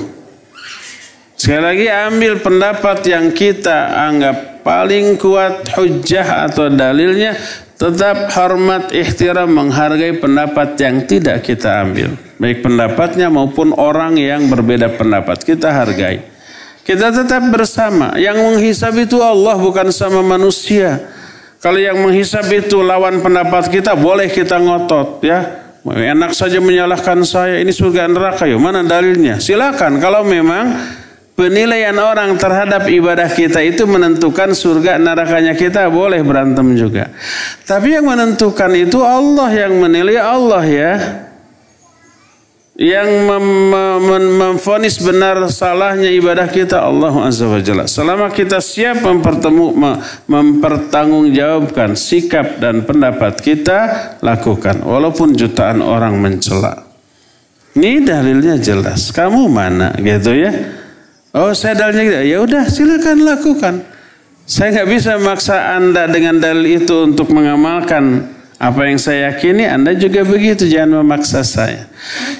Sekali lagi ambil pendapat yang kita anggap paling kuat hujah atau dalilnya tetap hormat ihtiram menghargai pendapat yang tidak kita ambil baik pendapatnya maupun orang yang berbeda pendapat kita hargai kita tetap bersama yang menghisab itu Allah bukan sama manusia kalau yang menghisab itu lawan pendapat kita boleh kita ngotot ya enak saja menyalahkan saya ini surga neraka ya mana dalilnya silakan kalau memang penilaian orang terhadap ibadah kita itu menentukan surga nerakanya kita boleh berantem juga. Tapi yang menentukan itu Allah yang menilai Allah ya. Yang mem memfonis benar salahnya ibadah kita Allah Azza wa Jalla. Selama kita siap mempertemu mempertanggungjawabkan sikap dan pendapat kita lakukan walaupun jutaan orang mencela. Ini dalilnya jelas. Kamu mana gitu ya? Oh saya dalilnya gitu. Ya udah silakan lakukan. Saya nggak bisa maksa anda dengan dalil itu untuk mengamalkan apa yang saya yakini. Anda juga begitu. Jangan memaksa saya.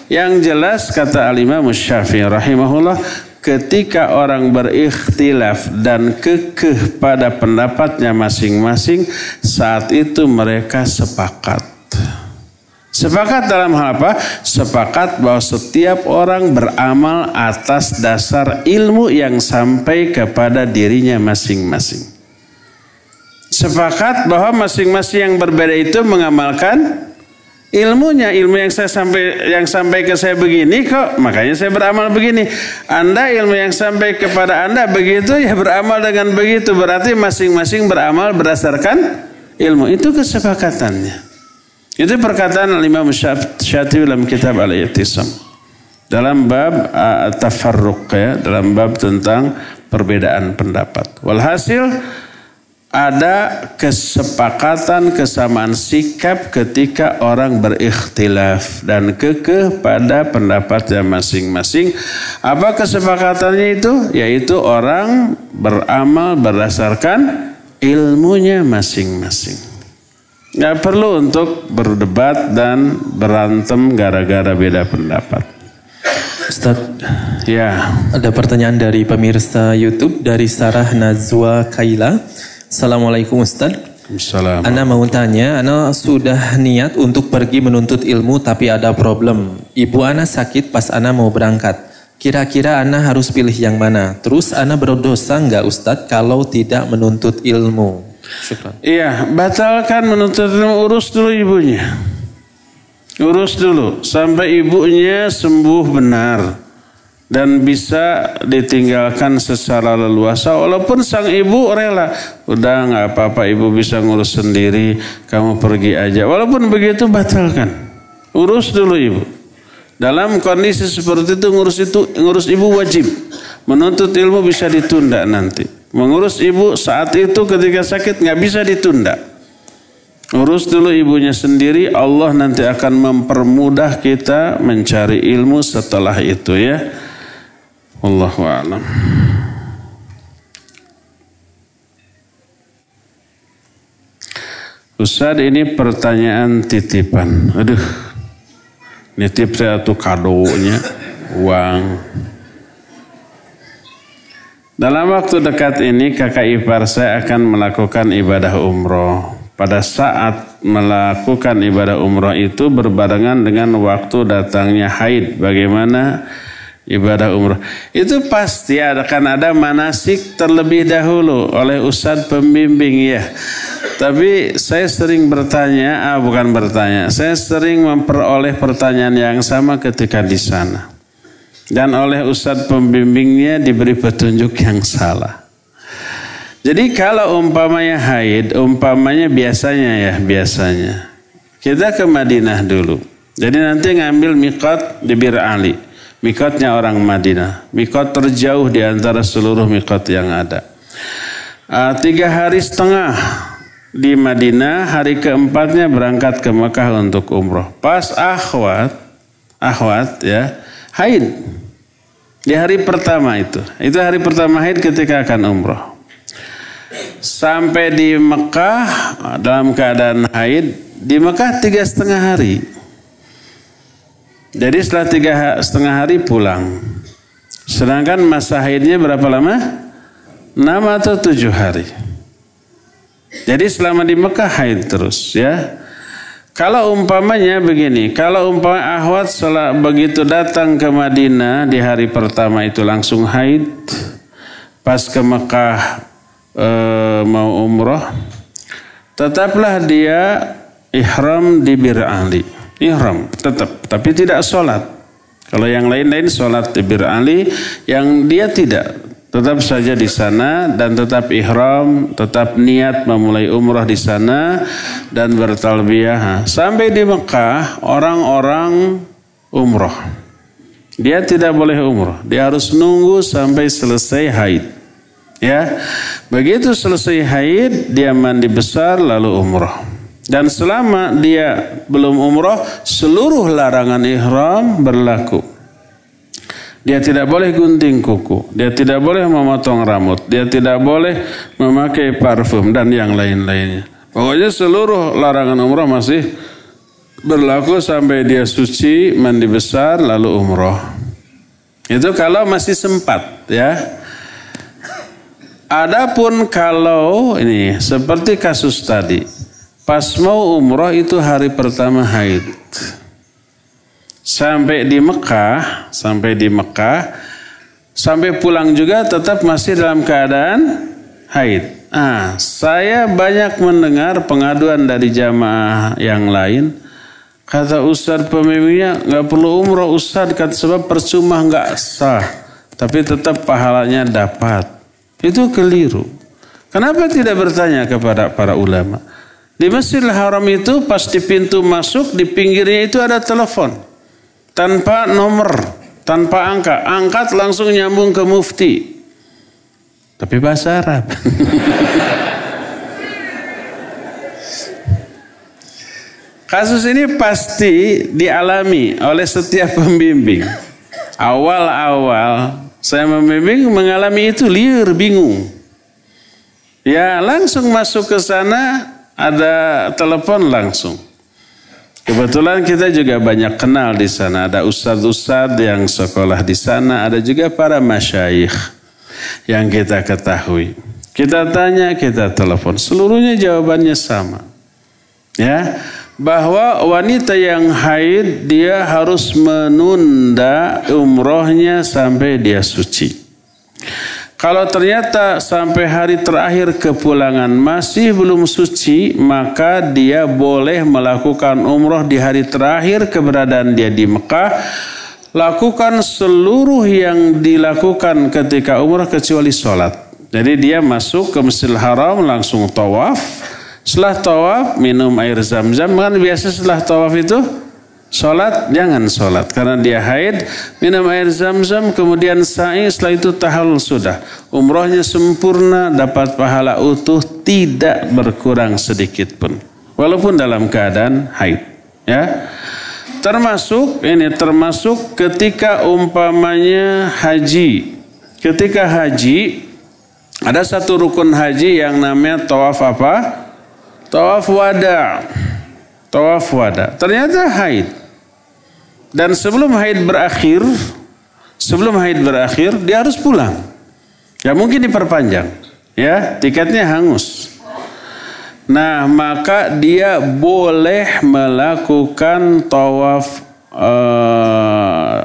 Yang jelas kata Alimah Musyafi rahimahullah. ketika orang berikhtilaf dan kekeh pada pendapatnya masing-masing, saat itu mereka sepakat. Sepakat dalam hal apa? Sepakat bahwa setiap orang beramal atas dasar ilmu yang sampai kepada dirinya masing-masing. Sepakat bahwa masing-masing yang berbeda itu mengamalkan ilmunya. Ilmu yang saya sampai yang sampai ke saya begini kok makanya saya beramal begini. Anda ilmu yang sampai kepada anda begitu ya beramal dengan begitu. Berarti masing-masing beramal berdasarkan ilmu. Itu kesepakatannya. Itu perkataan Imam Syatibi dalam kitab Al-I'tisam. Dalam bab uh, tafarruq ya dalam bab tentang perbedaan pendapat. Walhasil ada kesepakatan kesamaan sikap ketika orang berikhtilaf dan kekeh pada pendapatnya masing-masing. Apa kesepakatannya itu? Yaitu orang beramal berdasarkan ilmunya masing-masing. Gak perlu untuk berdebat dan berantem gara-gara beda pendapat. Ustaz, ya. Ada pertanyaan dari pemirsa YouTube dari Sarah Nazwa Kaila. Assalamualaikum Ustaz. Assalamualaikum. Ana mau tanya, Ana sudah niat untuk pergi menuntut ilmu tapi ada problem. Ibu Ana sakit pas Ana mau berangkat. Kira-kira Ana harus pilih yang mana? Terus Ana berdosa nggak Ustadz kalau tidak menuntut ilmu? Syukran. Iya, batalkan menuntut ilmu, urus dulu ibunya. Urus dulu sampai ibunya sembuh benar dan bisa ditinggalkan secara leluasa walaupun sang ibu rela. Udah nggak apa-apa ibu bisa ngurus sendiri kamu pergi aja. Walaupun begitu batalkan. Urus dulu ibu. Dalam kondisi seperti itu ngurus itu ngurus ibu wajib. Menuntut ilmu bisa ditunda nanti. Mengurus ibu saat itu ketika sakit nggak bisa ditunda. Urus dulu ibunya sendiri Allah nanti akan mempermudah kita mencari ilmu setelah itu ya Wallahu a'lam. Ustaz ini pertanyaan titipan. Aduh. Nitip saya tuh kadonya uang. Dalam waktu dekat ini kakak ipar saya akan melakukan ibadah umroh. Pada saat melakukan ibadah umroh itu berbarengan dengan waktu datangnya haid. Bagaimana ibadah umrah. Itu pasti akan ada manasik terlebih dahulu oleh ustadz pembimbing ya. Tapi saya sering bertanya, ah bukan bertanya, saya sering memperoleh pertanyaan yang sama ketika di sana. Dan oleh ustadz pembimbingnya diberi petunjuk yang salah. Jadi kalau umpamanya haid, umpamanya biasanya ya, biasanya. Kita ke Madinah dulu. Jadi nanti ngambil mikot di Bir Ali. Mikotnya orang Madinah. Mikot terjauh di antara seluruh mikot yang ada. Uh, tiga hari setengah di Madinah, hari keempatnya berangkat ke Mekah untuk umroh. Pas akhwat, akhwat ya, haid. Di hari pertama itu. Itu hari pertama haid ketika akan umroh. Sampai di Mekah dalam keadaan haid, di Mekah tiga setengah hari. Jadi setelah tiga setengah hari pulang. Sedangkan masa haidnya berapa lama? Enam atau tujuh hari. Jadi selama di Mekah haid terus ya. Kalau umpamanya begini, kalau umpamanya ahwat setelah begitu datang ke Madinah di hari pertama itu langsung haid, pas ke Mekah e, mau umroh, tetaplah dia ihram di Bir Ali ihram tetap. Tapi tidak sholat. Kalau yang lain-lain sholat tibir ali. Yang dia tidak. Tetap saja di sana dan tetap ihram tetap niat memulai umrah di sana dan bertalbiyah. Sampai di Mekah orang-orang umrah. Dia tidak boleh umrah. Dia harus nunggu sampai selesai haid. Ya begitu selesai haid dia mandi besar lalu umrah dan selama dia belum umroh, seluruh larangan ihram berlaku. Dia tidak boleh gunting kuku, dia tidak boleh memotong rambut, dia tidak boleh memakai parfum dan yang lain-lainnya. Pokoknya seluruh larangan umroh masih berlaku sampai dia suci, mandi besar, lalu umroh. Itu kalau masih sempat ya. Adapun kalau ini seperti kasus tadi, pas mau umroh itu hari pertama haid. Sampai di Mekah, sampai di Mekah, sampai pulang juga tetap masih dalam keadaan haid. Ah, saya banyak mendengar pengaduan dari jamaah yang lain Kata Ustadz pemimpinnya nggak perlu umroh Ustadz kata sebab percuma nggak sah. Tapi tetap pahalanya dapat. Itu keliru. Kenapa tidak bertanya kepada para ulama? Di Masjidil Haram itu pas di pintu masuk di pinggirnya itu ada telepon. Tanpa nomor, tanpa angka. Angkat langsung nyambung ke mufti. Tapi bahasa Arab. Kasus ini pasti dialami oleh setiap pembimbing. Awal-awal saya membimbing mengalami itu liar, bingung. Ya langsung masuk ke sana ada telepon langsung. Kebetulan kita juga banyak kenal di sana. Ada ustadz-ustadz yang sekolah di sana. Ada juga para masyayikh yang kita ketahui. Kita tanya, kita telepon. Seluruhnya jawabannya sama. Ya, bahwa wanita yang haid dia harus menunda umrohnya sampai dia suci. Kalau ternyata sampai hari terakhir kepulangan masih belum suci, maka dia boleh melakukan umroh di hari terakhir keberadaan dia di Mekah. Lakukan seluruh yang dilakukan ketika umroh kecuali sholat. Jadi dia masuk ke Masjidil Haram langsung tawaf setelah tawaf minum air zam-zam kan biasa setelah tawaf itu sholat jangan sholat. Karena dia haid minum air zam-zam kemudian sa'i setelah itu tahallul sudah. Umrohnya sempurna dapat pahala utuh tidak berkurang sedikit pun. Walaupun dalam keadaan haid ya. Termasuk ini termasuk ketika umpamanya haji. Ketika haji ada satu rukun haji yang namanya tawaf apa? Tawaf wada. Tawaf wada. Ternyata haid. Dan sebelum haid berakhir, sebelum haid berakhir, dia harus pulang. Ya mungkin diperpanjang. Ya, tiketnya hangus. Nah, maka dia boleh melakukan tawaf uh,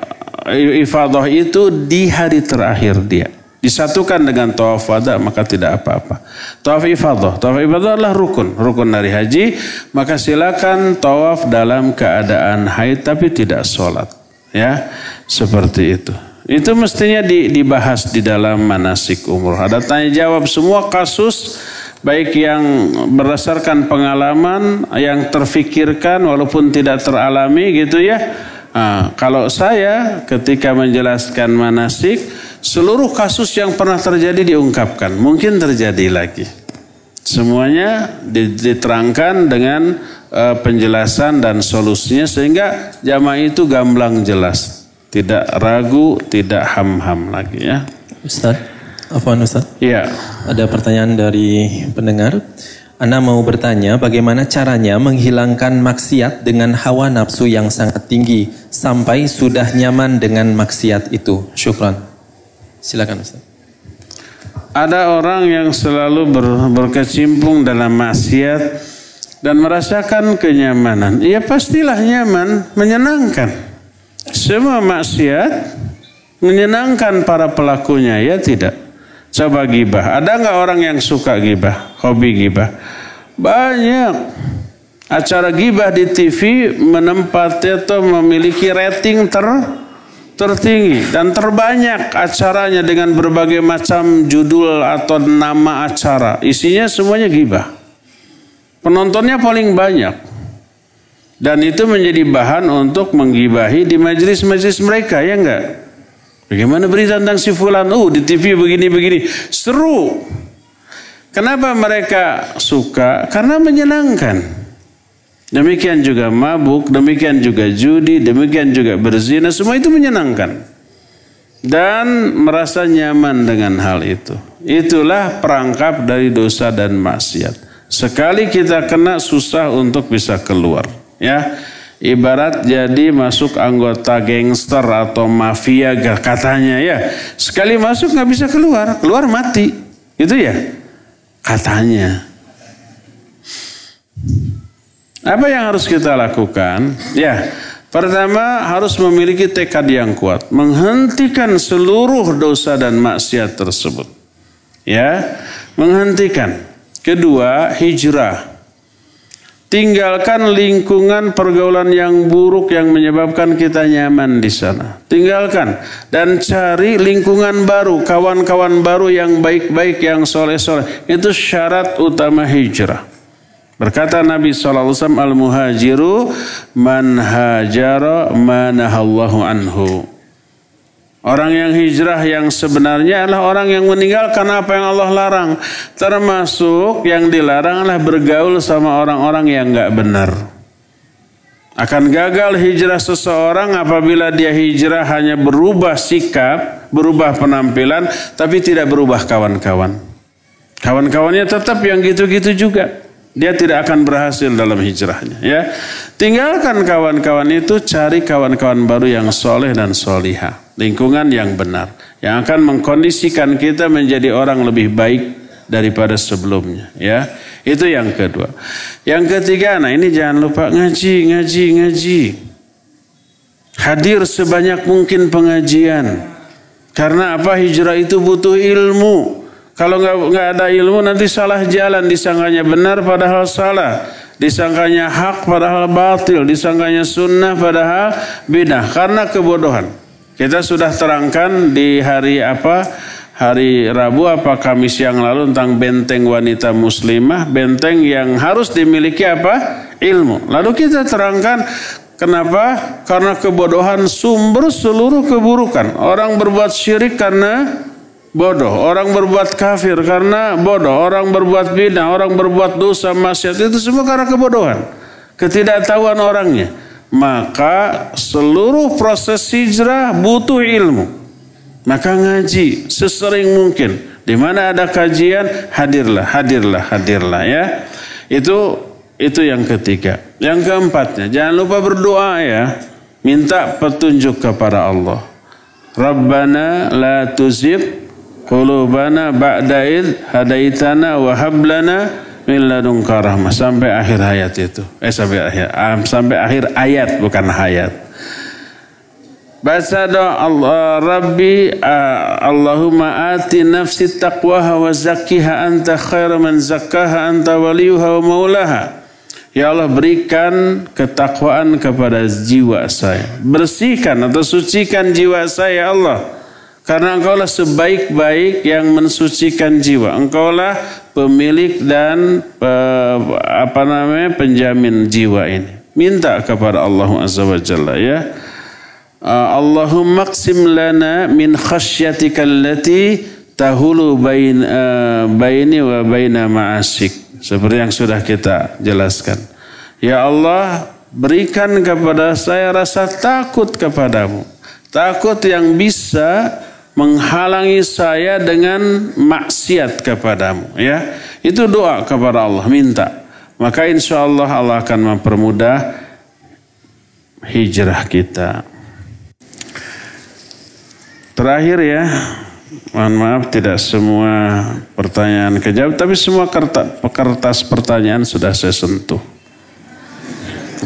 ifadah itu di hari terakhir dia disatukan dengan tawaf wada maka tidak apa-apa. Tawaf ifadah, tawaf ifadah adalah rukun, rukun dari haji, maka silakan tawaf dalam keadaan haid tapi tidak sholat. Ya, seperti itu. Itu mestinya dibahas di dalam manasik umroh. Ada tanya jawab semua kasus baik yang berdasarkan pengalaman yang terfikirkan walaupun tidak teralami gitu ya. Nah, kalau saya ketika menjelaskan manasik Seluruh kasus yang pernah terjadi diungkapkan. Mungkin terjadi lagi. Semuanya diterangkan dengan uh, penjelasan dan solusinya sehingga jamaah itu gamblang jelas. Tidak ragu, tidak ham-ham lagi ya. Ustaz, Afwan Ustaz. Iya. Ada pertanyaan dari pendengar. Anda mau bertanya bagaimana caranya menghilangkan maksiat dengan hawa nafsu yang sangat tinggi sampai sudah nyaman dengan maksiat itu. Syukran. Silakan Ustaz. Ada orang yang selalu ber, berkecimpung dalam maksiat dan merasakan kenyamanan. Ya pastilah nyaman, menyenangkan. Semua maksiat menyenangkan para pelakunya, ya tidak. Coba gibah. Ada nggak orang yang suka gibah, hobi gibah? Banyak. Acara gibah di TV menempati atau memiliki rating ter tertinggi dan terbanyak acaranya dengan berbagai macam judul atau nama acara. Isinya semuanya gibah. Penontonnya paling banyak. Dan itu menjadi bahan untuk menggibahi di majelis-majelis mereka, ya enggak? Bagaimana berita tentang si fulan? Oh, di TV begini-begini. Seru. Kenapa mereka suka? Karena menyenangkan. Demikian juga mabuk, demikian juga judi, demikian juga berzina, semua itu menyenangkan. Dan merasa nyaman dengan hal itu. Itulah perangkap dari dosa dan maksiat. Sekali kita kena susah untuk bisa keluar. Ya, ibarat jadi masuk anggota gangster atau mafia katanya ya. Sekali masuk nggak bisa keluar, keluar mati. Itu ya katanya. Apa yang harus kita lakukan? Ya, pertama harus memiliki tekad yang kuat, menghentikan seluruh dosa dan maksiat tersebut. Ya, menghentikan. Kedua, hijrah Tinggalkan lingkungan pergaulan yang buruk yang menyebabkan kita nyaman di sana. Tinggalkan dan cari lingkungan baru, kawan-kawan baru yang baik-baik, yang soleh-soleh. Itu syarat utama hijrah. Berkata Nabi SAW, Al-muhajiru man hajara manahallahu anhu. Orang yang hijrah yang sebenarnya adalah orang yang meninggalkan apa yang Allah larang. Termasuk yang dilarang adalah bergaul sama orang-orang yang nggak benar. Akan gagal hijrah seseorang apabila dia hijrah hanya berubah sikap, berubah penampilan, tapi tidak berubah kawan-kawan. Kawan-kawannya tetap yang gitu-gitu juga. Dia tidak akan berhasil dalam hijrahnya. Ya, tinggalkan kawan-kawan itu, cari kawan-kawan baru yang soleh dan solihah lingkungan yang benar yang akan mengkondisikan kita menjadi orang lebih baik daripada sebelumnya ya. Itu yang kedua. Yang ketiga nah ini jangan lupa ngaji ngaji ngaji. Hadir sebanyak mungkin pengajian. Karena apa? Hijrah itu butuh ilmu kalau nggak nggak ada ilmu nanti salah jalan disangkanya benar padahal salah disangkanya hak padahal batil disangkanya sunnah padahal bidah karena kebodohan kita sudah terangkan di hari apa? Hari Rabu apa Kamis yang lalu tentang benteng wanita muslimah, benteng yang harus dimiliki apa? Ilmu. Lalu kita terangkan Kenapa? Karena kebodohan sumber seluruh keburukan. Orang berbuat syirik karena bodoh. Orang berbuat kafir karena bodoh. Orang berbuat bid'ah, orang berbuat dosa, maksiat itu semua karena kebodohan. Ketidaktahuan orangnya maka seluruh proses hijrah butuh ilmu. Maka ngaji sesering mungkin. Di mana ada kajian, hadirlah, hadirlah, hadirlah ya. Itu itu yang ketiga. Yang keempatnya, jangan lupa berdoa ya. Minta petunjuk kepada Allah. Rabbana la tuzigh qulubana ba'da id hadaitana wa hab min rahmah sampai akhir ayat itu. Eh sampai akhir um, sampai akhir ayat bukan hayat. Baca doa Allah Rabbi uh, Allahumma ati nafsi taqwaha wa zakkiha anta khairu man zakkaha anta waliyuha wa maulaha. Ya Allah berikan ketakwaan kepada jiwa saya. Bersihkan atau sucikan jiwa saya ya Allah karena engkaulah sebaik-baik yang mensucikan jiwa. Engkaulah pemilik dan uh, apa namanya penjamin jiwa ini. Minta kepada Allah Azza wa Jalla ya. Uh, Allahumma qsim lana min khasyatika allati tahulu bain uh, baini wa baina ma'asik. Seperti yang sudah kita jelaskan. Ya Allah, berikan kepada saya rasa takut kepadamu. Takut yang bisa menghalangi saya dengan maksiat kepadamu ya. Itu doa kepada Allah minta. Maka insya Allah Allah akan mempermudah hijrah kita. Terakhir ya. Mohon maaf tidak semua pertanyaan kejawab tapi semua kertas, kertas pertanyaan sudah saya sentuh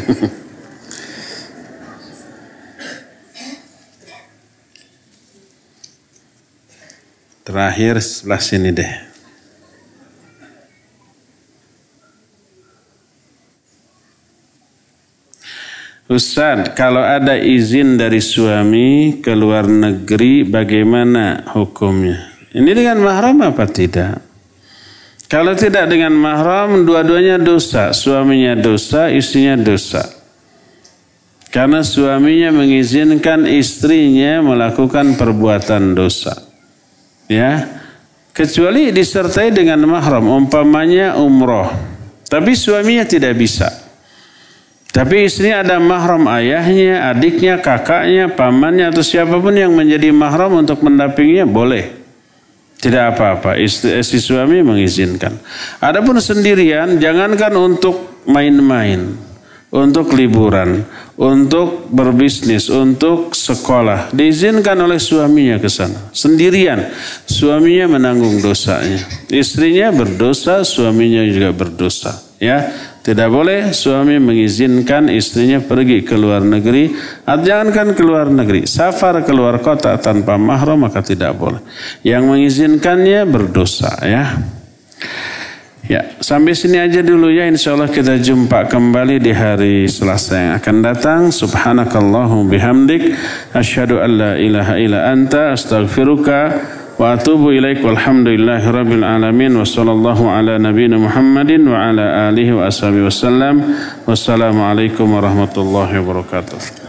Terakhir sebelah sini deh. Ustaz, kalau ada izin dari suami ke luar negeri, bagaimana hukumnya? Ini dengan mahram apa tidak? Kalau tidak dengan mahram, dua-duanya dosa. Suaminya dosa, istrinya dosa. Karena suaminya mengizinkan istrinya melakukan perbuatan dosa ya kecuali disertai dengan mahram umpamanya umroh tapi suaminya tidak bisa tapi istrinya ada mahram ayahnya, adiknya, kakaknya, pamannya atau siapa pun yang menjadi mahram untuk mendampinginya boleh. Tidak apa-apa, istri, istri suami mengizinkan. Adapun sendirian, jangankan untuk main-main. Untuk liburan, untuk berbisnis, untuk sekolah. Diizinkan oleh suaminya ke sana. Sendirian. Suaminya menanggung dosanya. Istrinya berdosa, suaminya juga berdosa. Ya, tidak boleh suami mengizinkan istrinya pergi ke luar negeri. Jangankan ke luar negeri, safar ke luar kota tanpa mahram maka tidak boleh. Yang mengizinkannya berdosa ya. Ya, sampai sini aja dulu ya. Insya Allah kita jumpa kembali di hari Selasa yang akan datang. Subhanakallahu bihamdik. Asyhadu an la ilaha illa anta astaghfiruka wa atubu ilaik walhamdulillahi rabbil alamin wa sallallahu ala nabiyina Muhammadin wa ala alihi wa ashabihi wasallam. Wassalamualaikum warahmatullahi wabarakatuh.